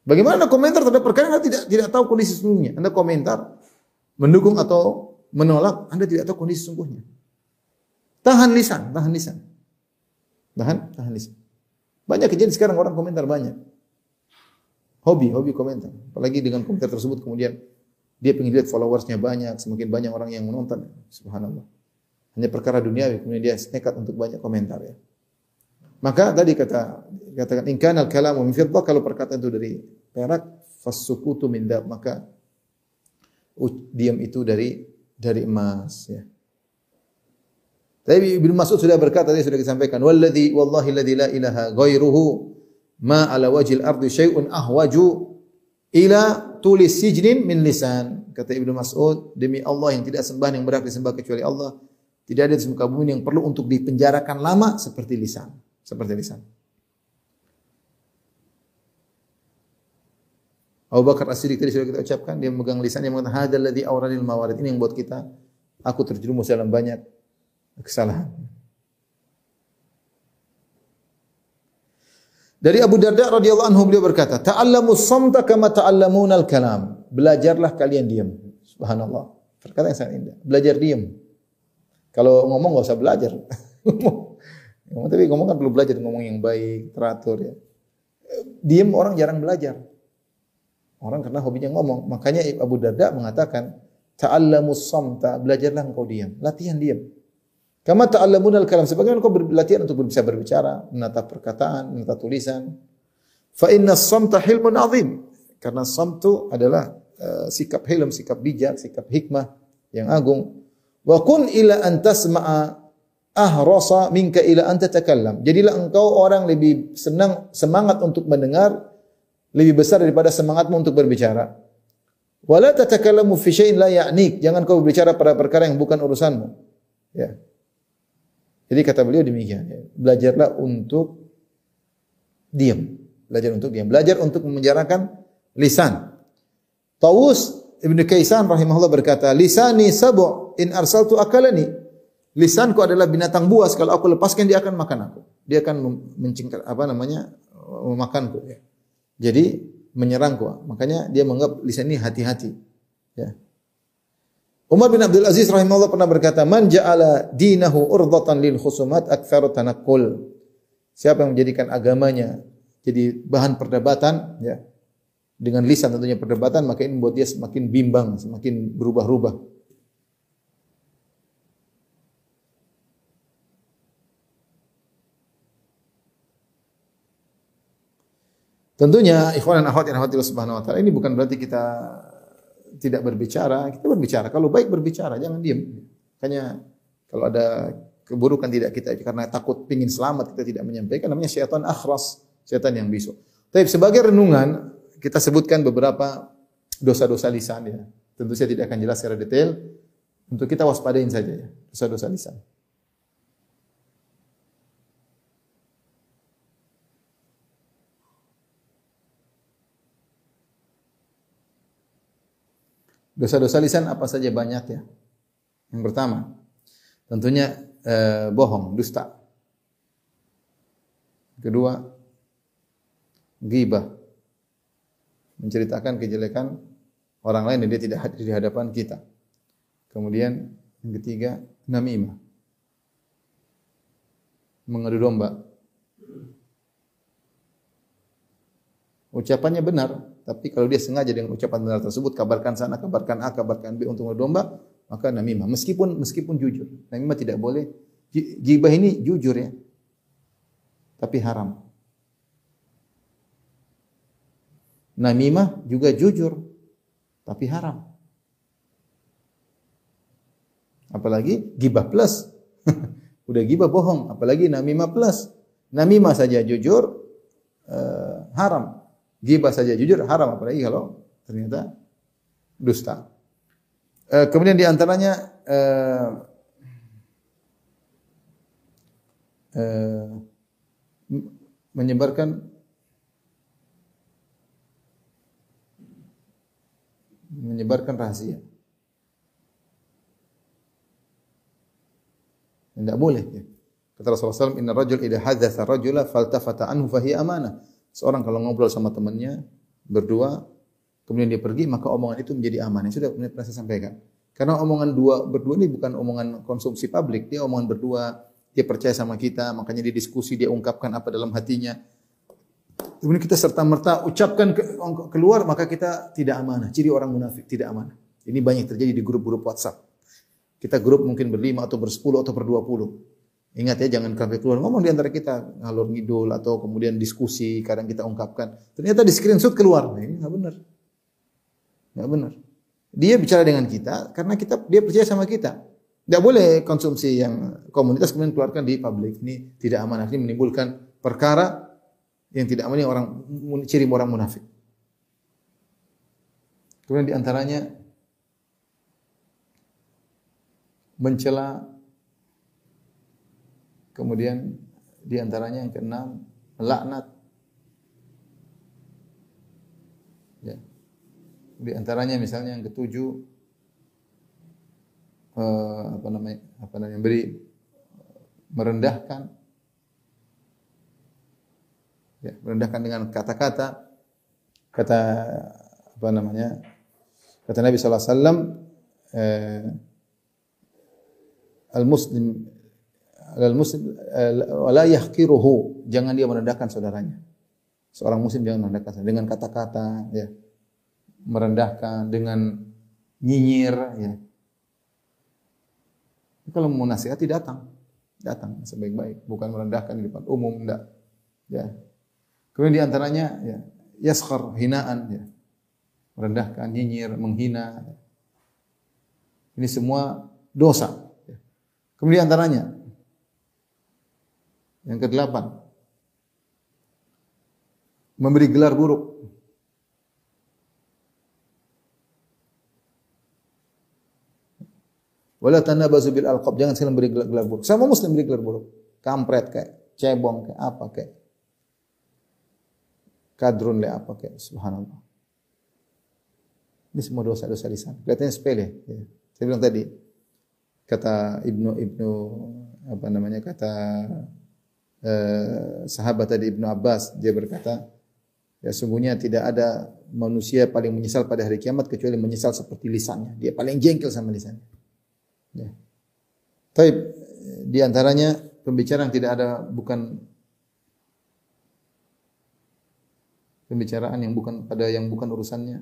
Bagaimana Anda komentar terhadap perkara Anda tidak tidak tahu kondisi sungguhnya? Anda komentar mendukung atau menolak, Anda tidak tahu kondisi sungguhnya. Tahan lisan, tahan lisan. Tahan, tahan lisan. Banyak kejadian sekarang orang komentar banyak. Hobi, hobi komentar. Apalagi dengan komentar tersebut kemudian dia pengen lihat followersnya banyak, semakin banyak orang yang menonton. Subhanallah. Hanya perkara duniawi, kemudian dia nekat untuk banyak komentar ya. Maka tadi kata katakan in kana al-kalamu kalau perkataan itu dari perak fasukutu min maka diam itu dari dari emas ya. Tapi Ibnu Mas'ud sudah berkata tadi sudah disampaikan, "Walladzi wallahi la ilaha ghairuhu ma ala wajhil ardi syai'un ahwaju ila tulis sijnin min lisan." Kata Ibnu Mas'ud, demi Allah yang tidak sembah yang berhak disembah kecuali Allah, tidak ada di muka bumi yang perlu untuk dipenjarakan lama seperti lisan, seperti lisan. Abu Bakar As-Siddiq tadi sudah kita ucapkan, dia memegang lisan yang mengatakan hadzal ladzi awradil mawarid. Ini yang buat kita aku terjerumus dalam banyak kesalahan. Dari Abu Darda radhiyallahu anhu beliau berkata, "Ta'allamu samta kama ta'allamuna al-kalam." Belajarlah kalian diam. Subhanallah. Perkataan yang sangat indah. Belajar diam. Kalau ngomong enggak usah belajar. ngomong tapi ngomong kan perlu belajar ngomong yang baik, teratur ya. Diam orang jarang belajar. Orang karena hobinya ngomong. Makanya Abu Darda mengatakan, "Ta'allamu samta." Belajarlah engkau diam. Latihan diam. Kama ta'allamun al-kalam. Sebagaimana kau berlatihan untuk bisa berbicara, menata perkataan, menata tulisan. Fa inna samta hilmun azim. Karena samtu adalah uh, sikap hilm, sikap bijak, sikap hikmah yang agung. Wa kun ila an tasma'a ahrasa minka ila an tatakallam. Jadilah engkau orang lebih senang semangat untuk mendengar lebih besar daripada semangatmu untuk berbicara. Wala tatakallamu fi syai'in la ya'nik. Jangan kau berbicara pada perkara yang bukan urusanmu. Ya. Jadi kata beliau demikian, ya. belajarlah untuk diam. Belajar untuk diam. Belajar untuk memenjarakan lisan. Tawus Ibnu Kaisan rahimahullah berkata, "Lisani sabu in arsaltu akalani." Lisanku adalah binatang buas, kalau aku lepaskan dia akan makan aku. Dia akan mencingkar apa namanya? memakanku ya. Jadi menyerangku. Makanya dia menganggap lisan ini hati-hati. Ya. Umar bin Abdul Aziz rahimahullah pernah berkata, "Man ja'ala dinahu urdatan lil khusumat aktsaru tanakkul." Siapa yang menjadikan agamanya jadi bahan perdebatan, ya. Dengan lisan tentunya perdebatan, maka ini membuat dia semakin bimbang, semakin berubah-ubah. Tentunya ikhwan dan akhwat yang rahmatillah subhanahu wa taala ini bukan berarti kita tidak berbicara, kita berbicara. Kalau baik berbicara, jangan diam. Hanya kalau ada keburukan tidak kita karena takut pingin selamat kita tidak menyampaikan namanya syaitan akhras, syaitan yang bisu. Tapi sebagai renungan kita sebutkan beberapa dosa-dosa lisan ya. Tentu saya tidak akan jelas secara detail untuk kita waspadain saja ya, dosa-dosa lisan. Dosa-dosa lisan apa saja banyak ya. Yang pertama, tentunya eh, bohong, dusta. Kedua, ghibah. Menceritakan kejelekan orang lain dan dia tidak hadir di hadapan kita. Kemudian Yang ketiga, namimah. Mengadu domba. Ucapannya benar, tapi kalau dia sengaja dengan ucapan benar tersebut, kabarkan sana, kabarkan A, kabarkan B untuk domba, maka namimah. Meskipun meskipun jujur. Namimah tidak boleh. Gibah ini jujur ya. Tapi haram. Namimah juga jujur, tapi haram. Apalagi gibah plus. Udah gibah bohong, apalagi namimah plus. Namimah saja jujur uh, haram. Gibah saja jujur haram apalagi kalau ternyata dusta. Uh, kemudian di antaranya uh, uh, menyebarkan menyebarkan rahasia. Tidak boleh. Kata Rasulullah SAW, Inna rajul idha hadatha rajula faltafata anhu fahiya amanah. Seorang kalau ngobrol sama temannya, berdua, kemudian dia pergi, maka omongan itu menjadi amanah. Sudah pernah saya sampaikan. Karena omongan dua berdua ini bukan omongan konsumsi publik, dia omongan berdua, dia percaya sama kita, makanya dia diskusi, dia ungkapkan apa dalam hatinya. Kemudian kita serta merta ucapkan ke, keluar, maka kita tidak amanah. Ciri orang munafik tidak amanah. Ini banyak terjadi di grup-grup WhatsApp. Kita grup mungkin berlima atau bersepuluh atau berdua puluh. Ingat ya jangan sampai keluar ngomong di antara kita ngalor ngidul atau kemudian diskusi kadang kita ungkapkan. Ternyata di screenshot keluar. Nah, ini nggak benar. Nggak benar. Dia bicara dengan kita karena kita dia percaya sama kita. Tidak boleh konsumsi yang komunitas kemudian keluarkan di publik. Ini tidak aman. Ini menimbulkan perkara yang tidak aman orang ciri orang munafik. Kemudian di antaranya mencela kemudian di antaranya yang keenam melaknat ya. Di antaranya misalnya yang ketujuh eh, apa namanya apa namanya beri merendahkan. Ya merendahkan dengan kata-kata kata apa namanya kata Nabi sallallahu alaihi wasallam eh, al-muslim al-muslim wala yahqiruhu. Jangan dia merendahkan saudaranya. Seorang muslim jangan merendahkan dengan kata-kata ya. Merendahkan dengan nyinyir ya. Kalau mau nasihati datang. Datang sebaik-baik. Bukan merendahkan di depan umum enggak. Ya. Kemudian di antaranya ya yaskhar hinaan ya. Merendahkan nyinyir menghina ini semua dosa Kemudian antaranya yang kedelapan memberi gelar buruk. Wala tanabazu bil alqab. Jangan saling beri gelar, gelar buruk. Sama muslim beri gelar buruk. Kampret kayak, cebong kayak apa kayak. Kadrun le apa kayak. Subhanallah. Ini semua dosa-dosa lisan. Kelihatannya sepele. Ya. Saya bilang tadi, kata Ibnu Ibnu apa namanya kata eh, sahabat tadi Ibnu Abbas dia berkata ya sungguhnya tidak ada manusia paling menyesal pada hari kiamat kecuali menyesal seperti lisannya. Dia paling jengkel sama lisannya. Ya. Tapi di antaranya pembicaraan tidak ada bukan pembicaraan yang bukan pada yang bukan urusannya.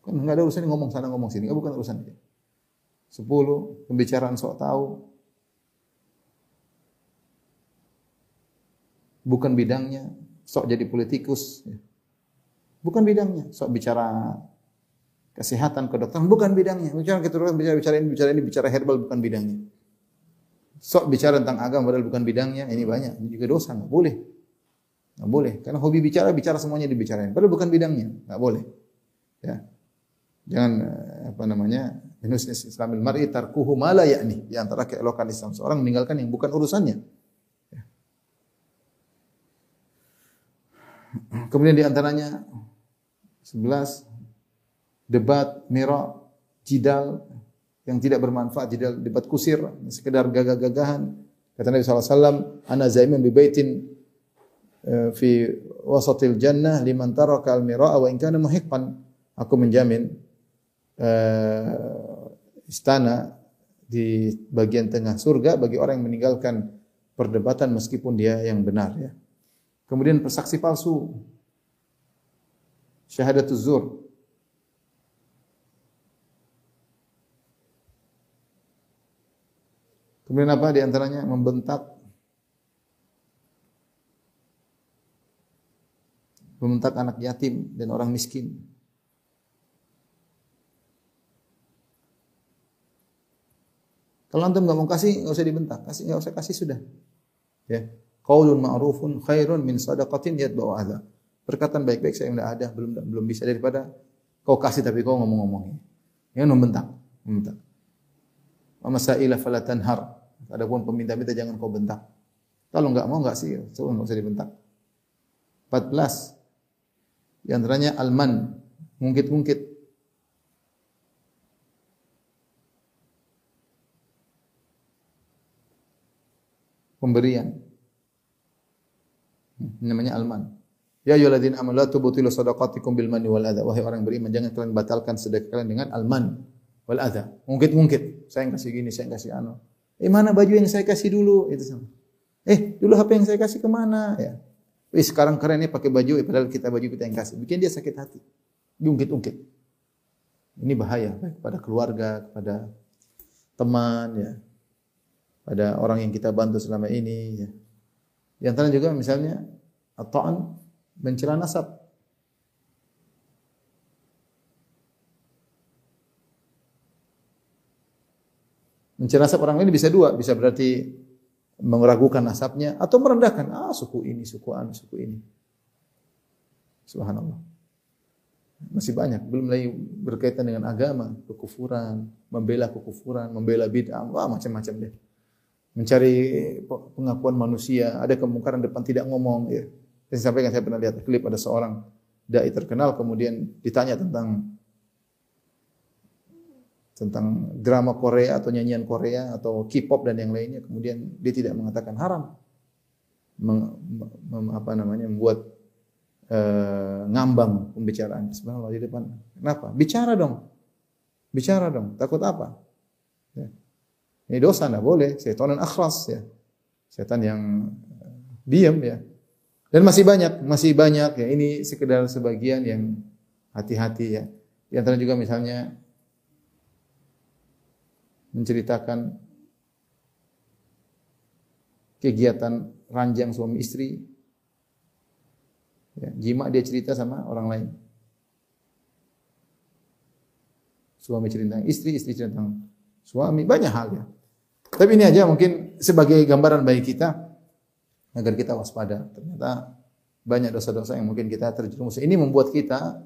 Kan enggak ada urusan ngomong sana ngomong sini, bukan urusan dia. Sepuluh pembicaraan sok tahu. Bukan bidangnya, sok jadi politikus. Bukan bidangnya, sok bicara kesehatan, kedokteran, bukan bidangnya. Bicara keturunan, bicara, bicara ini, bicara ini, bicara herbal, bukan bidangnya. Sok bicara tentang agama padahal bukan bidangnya, ini banyak. Ini juga dosa, nggak boleh. Nggak boleh. Karena hobi bicara, bicara semuanya dibicarain. Padahal bukan bidangnya, nggak boleh. Ya. Jangan eh, apa namanya? Minus Islamil mar'i tarkuhu ma la ya'ni. Di antara keelokan Islam seorang meninggalkan yang bukan urusannya. Ya. Kemudian di antaranya 11 debat, mira, jidal yang tidak bermanfaat, jidal debat kusir, sekedar gagah-gagahan. Kata Nabi SAW, Ana zaiman bi baitin eh, fi wasatil jannah liman taraka al-mira'a wa in kana muhiqqan. Aku menjamin eh, istana di bagian tengah surga bagi orang yang meninggalkan perdebatan meskipun dia yang benar ya. Kemudian persaksi palsu. Syahadatuz zur. Kemudian apa di antaranya membentak membentak anak yatim dan orang miskin. Kalau antum nggak mau kasih, nggak usah dibentak, kasih nggak usah kasih sudah. Ya, qaulun ma'rufun khairun min sadaqatin yatba'u adha. Perkataan baik-baik saya nggak ada, belum belum bisa daripada kau kasih tapi kau ngomong-ngomong. Ya, membentak, membentak. Wa masaila fala tanhar. Adapun peminta-minta jangan kau bentak. Kalau nggak mau nggak sih, so, nggak usah dibentak. 14. Di antaranya alman, ngungkit-ngungkit. Pemberian. Hmm, namanya alman. Ya ayyuhalladzina amanu la tubtilu shadaqatikum bil manni wal adha. Wahai orang beriman, jangan kalian batalkan sedekah kalian dengan alman wal adha. Ngungkit-ngungkit. Saya yang kasih gini, saya yang kasih anu. Eh mana baju yang saya kasih dulu? Itu sama. Eh, dulu HP yang saya kasih ke mana? Ya. Wih, sekarang keren nih pakai baju, eh, padahal kita baju kita yang kasih. Bikin dia sakit hati. Diungkit-ungkit. Ini bahaya kepada keluarga, kepada teman, ya. Pada orang yang kita bantu selama ini, ya. Di antara juga misalnya atauan mencela nasab. Mencela nasab orang lain bisa dua, bisa berarti meragukan nasabnya atau merendahkan ah suku ini suku anu suku ini subhanallah masih banyak belum lagi berkaitan dengan agama kekufuran membela kekufuran membela bid'ah wah macam-macam deh mencari pengakuan manusia. Ada kemungkaran depan tidak ngomong ya. Saya sampaikan saya pernah lihat klip ada seorang dai terkenal kemudian ditanya tentang tentang drama Korea atau nyanyian Korea atau K-pop dan yang lainnya. Kemudian dia tidak mengatakan haram. Mem, apa namanya membuat uh, ngambang pembicaraan. Subhanallah di depan. Kenapa? Bicara dong. Bicara dong. Takut apa? Ya. Ini dosa enggak boleh setan akhras ya setan yang uh, diam ya dan masih banyak masih banyak ya ini sekedar sebagian yang hati-hati ya di antara juga misalnya menceritakan kegiatan ranjang suami istri. Ya, jima dia cerita sama orang lain. Suami cerita istri, istri cerita suami, banyak hal ya. Tapi ini aja mungkin sebagai gambaran bagi kita agar kita waspada. Ternyata banyak dosa-dosa yang mungkin kita terjerumus. Ini membuat kita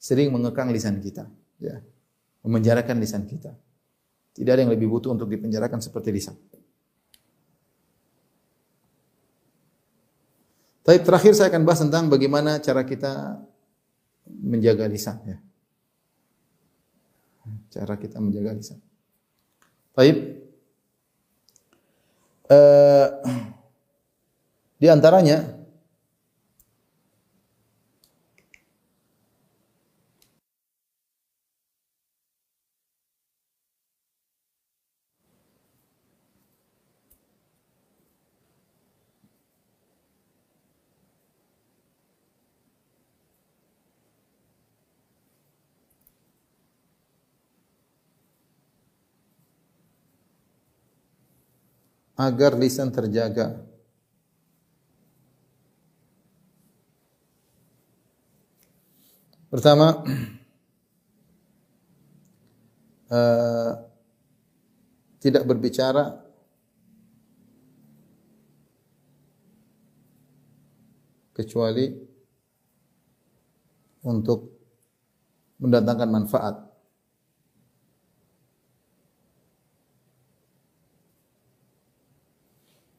sering mengekang lisan kita, ya. Memenjarakan lisan kita. Tidak ada yang lebih butuh untuk dipenjarakan seperti lisan. Tapi terakhir saya akan bahas tentang bagaimana cara kita menjaga lisan ya. Cara kita menjaga lisan. Baik. Uh, di antaranya agar lisan terjaga. Pertama, uh, tidak berbicara kecuali untuk mendatangkan manfaat.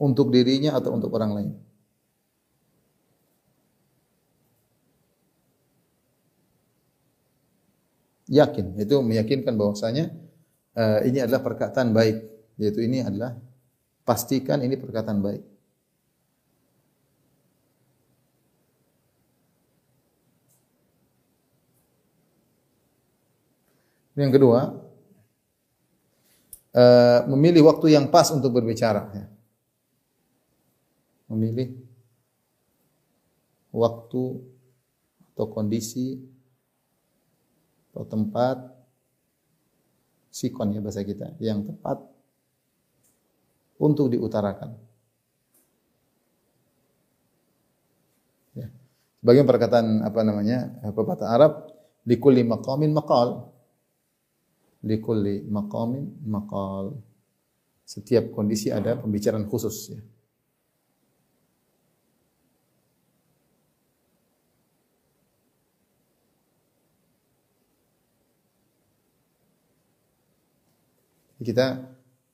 Untuk dirinya atau untuk orang lain. Yakin, itu meyakinkan bahwasanya uh, ini adalah perkataan baik, yaitu ini adalah pastikan ini perkataan baik. Yang kedua, eh, memilih waktu yang pas untuk berbicara. ya. Memilih waktu atau kondisi atau tempat sikon ya bahasa kita yang tepat untuk diutarakan. Ya. Sebagian perkataan apa namanya pepatah Arab likulli maqamin maqal likulli maqamin maqal setiap kondisi ada pembicaraan khusus ya. Kita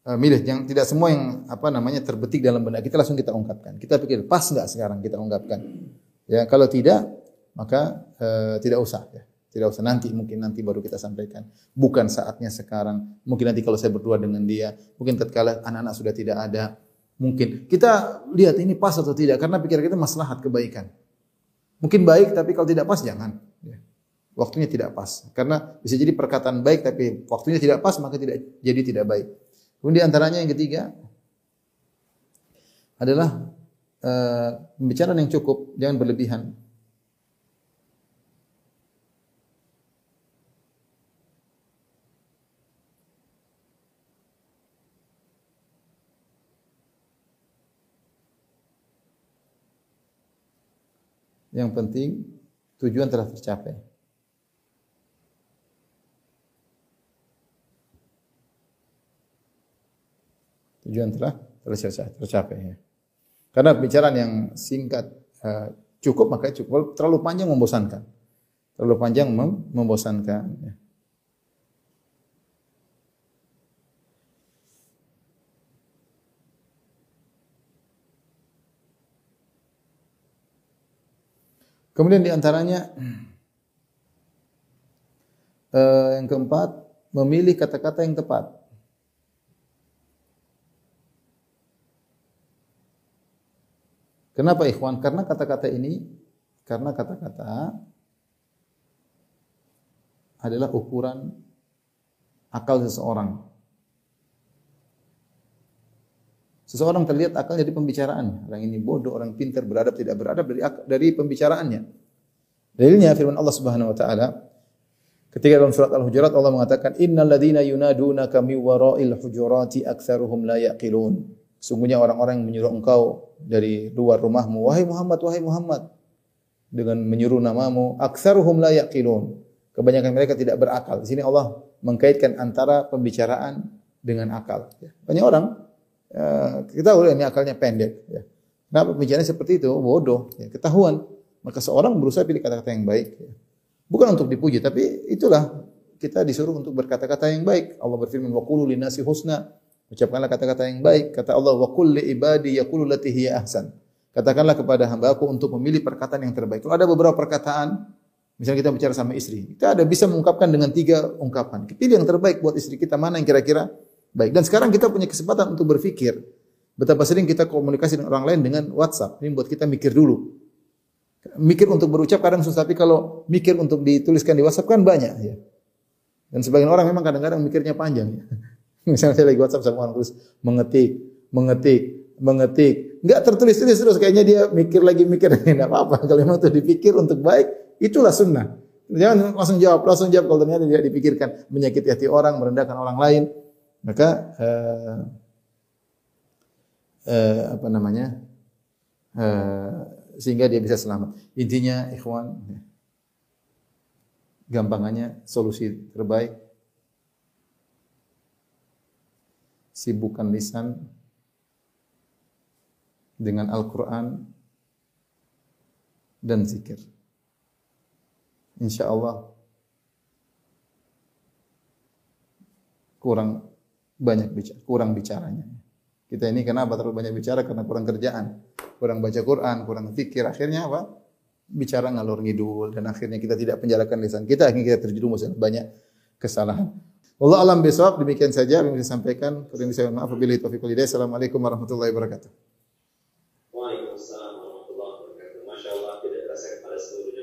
uh, milih yang tidak semua yang apa namanya terbetik dalam benak kita langsung kita ungkapkan. Kita pikir pas enggak sekarang kita ungkapkan. Ya, kalau tidak maka uh, tidak usah ya. Tidak usah nanti mungkin nanti baru kita sampaikan. Bukan saatnya sekarang. Mungkin nanti kalau saya berdua dengan dia, mungkin tatkala anak-anak sudah tidak ada, mungkin kita lihat ini pas atau tidak karena pikiran kita maslahat kebaikan. Mungkin baik tapi kalau tidak pas jangan. Ya. Waktunya tidak pas. Karena bisa jadi perkataan baik tapi waktunya tidak pas maka tidak jadi tidak baik. Kemudian antaranya yang ketiga adalah uh, pembicaraan yang cukup, jangan berlebihan. Yang penting tujuan telah tercapai. Tujuan telah tercapai. tercapai ya. Karena pembicaraan yang singkat uh, cukup maka cukup. Terlalu panjang membosankan. Terlalu panjang mem membosankan. Ya. Kemudian di antaranya uh, yang keempat memilih kata-kata yang tepat. Kenapa ikhwan? Karena kata-kata ini karena kata-kata adalah ukuran akal seseorang. Seseorang terlihat akalnya dari pembicaraan. Orang ini bodoh, orang pintar, beradab, tidak beradab dari dari pembicaraannya. Dalilnya firman Allah Subhanahu wa taala ketika dalam surat Al-Hujurat Allah mengatakan innal ladzina yunadunaka min wara'il hujurati aktsaruhum la yaqilun. Sungguhnya orang-orang yang menyuruh engkau dari luar rumahmu, wahai Muhammad, wahai Muhammad, dengan menyuruh namamu, aktsaruhum la yaqilun. Kebanyakan mereka tidak berakal. Di sini Allah mengkaitkan antara pembicaraan dengan akal. Banyak orang Ya, kita tahu ini akalnya pendek. Ya. Kenapa pembicaraan seperti itu? Bodoh, ya, ketahuan. Maka seorang berusaha pilih kata-kata yang baik. Ya. Bukan untuk dipuji, tapi itulah kita disuruh untuk berkata-kata yang baik. Allah berfirman, "Wa qulu linasi husna." Ucapkanlah kata-kata yang baik. Kata Allah, "Wa qul li ibadi yaqulu lati hiya ahsan." Katakanlah kepada hamba-Aku untuk memilih perkataan yang terbaik. Kalau ada beberapa perkataan, misalnya kita bicara sama istri, kita ada bisa mengungkapkan dengan tiga ungkapan. Pilih yang terbaik buat istri kita, mana yang kira-kira Baik, dan sekarang kita punya kesempatan untuk berpikir. Betapa sering kita komunikasi dengan orang lain dengan WhatsApp. Ini buat kita mikir dulu. Mikir untuk berucap kadang susah, tapi kalau mikir untuk dituliskan di WhatsApp kan banyak ya. Dan sebagian orang memang kadang-kadang mikirnya panjang ya. Misalnya saya lagi WhatsApp sama orang terus mengetik, mengetik, mengetik. Enggak tertulis-tulis terus kayaknya dia mikir lagi mikir enggak apa-apa. Kalau memang itu dipikir untuk baik, itulah sunnah. Jangan langsung jawab, langsung jawab kalau ternyata tidak dipikirkan menyakiti hati orang, merendahkan orang lain maka uh, uh, apa namanya uh, sehingga dia bisa selamat. Intinya ikhwan gampangannya solusi terbaik sibukkan lisan dengan Al-Quran dan zikir. Insya Allah kurang banyak bicara, kurang bicaranya. Kita ini kenapa terlalu banyak bicara? Karena kurang kerjaan, kurang baca Quran, kurang fikir. Akhirnya apa? Bicara ngalor ngidul dan akhirnya kita tidak penjarakan lisan kita. Akhirnya kita terjerumus banyak kesalahan. Wallah alam besok demikian saja yang bisa sampaikan. Kurang bisa maaf wabillahi itu wal hidayah. Assalamualaikum warahmatullahi wabarakatuh. Waalaikumsalam warahmatullahi wabarakatuh. Masya Allah tidak terasa kepada seluruh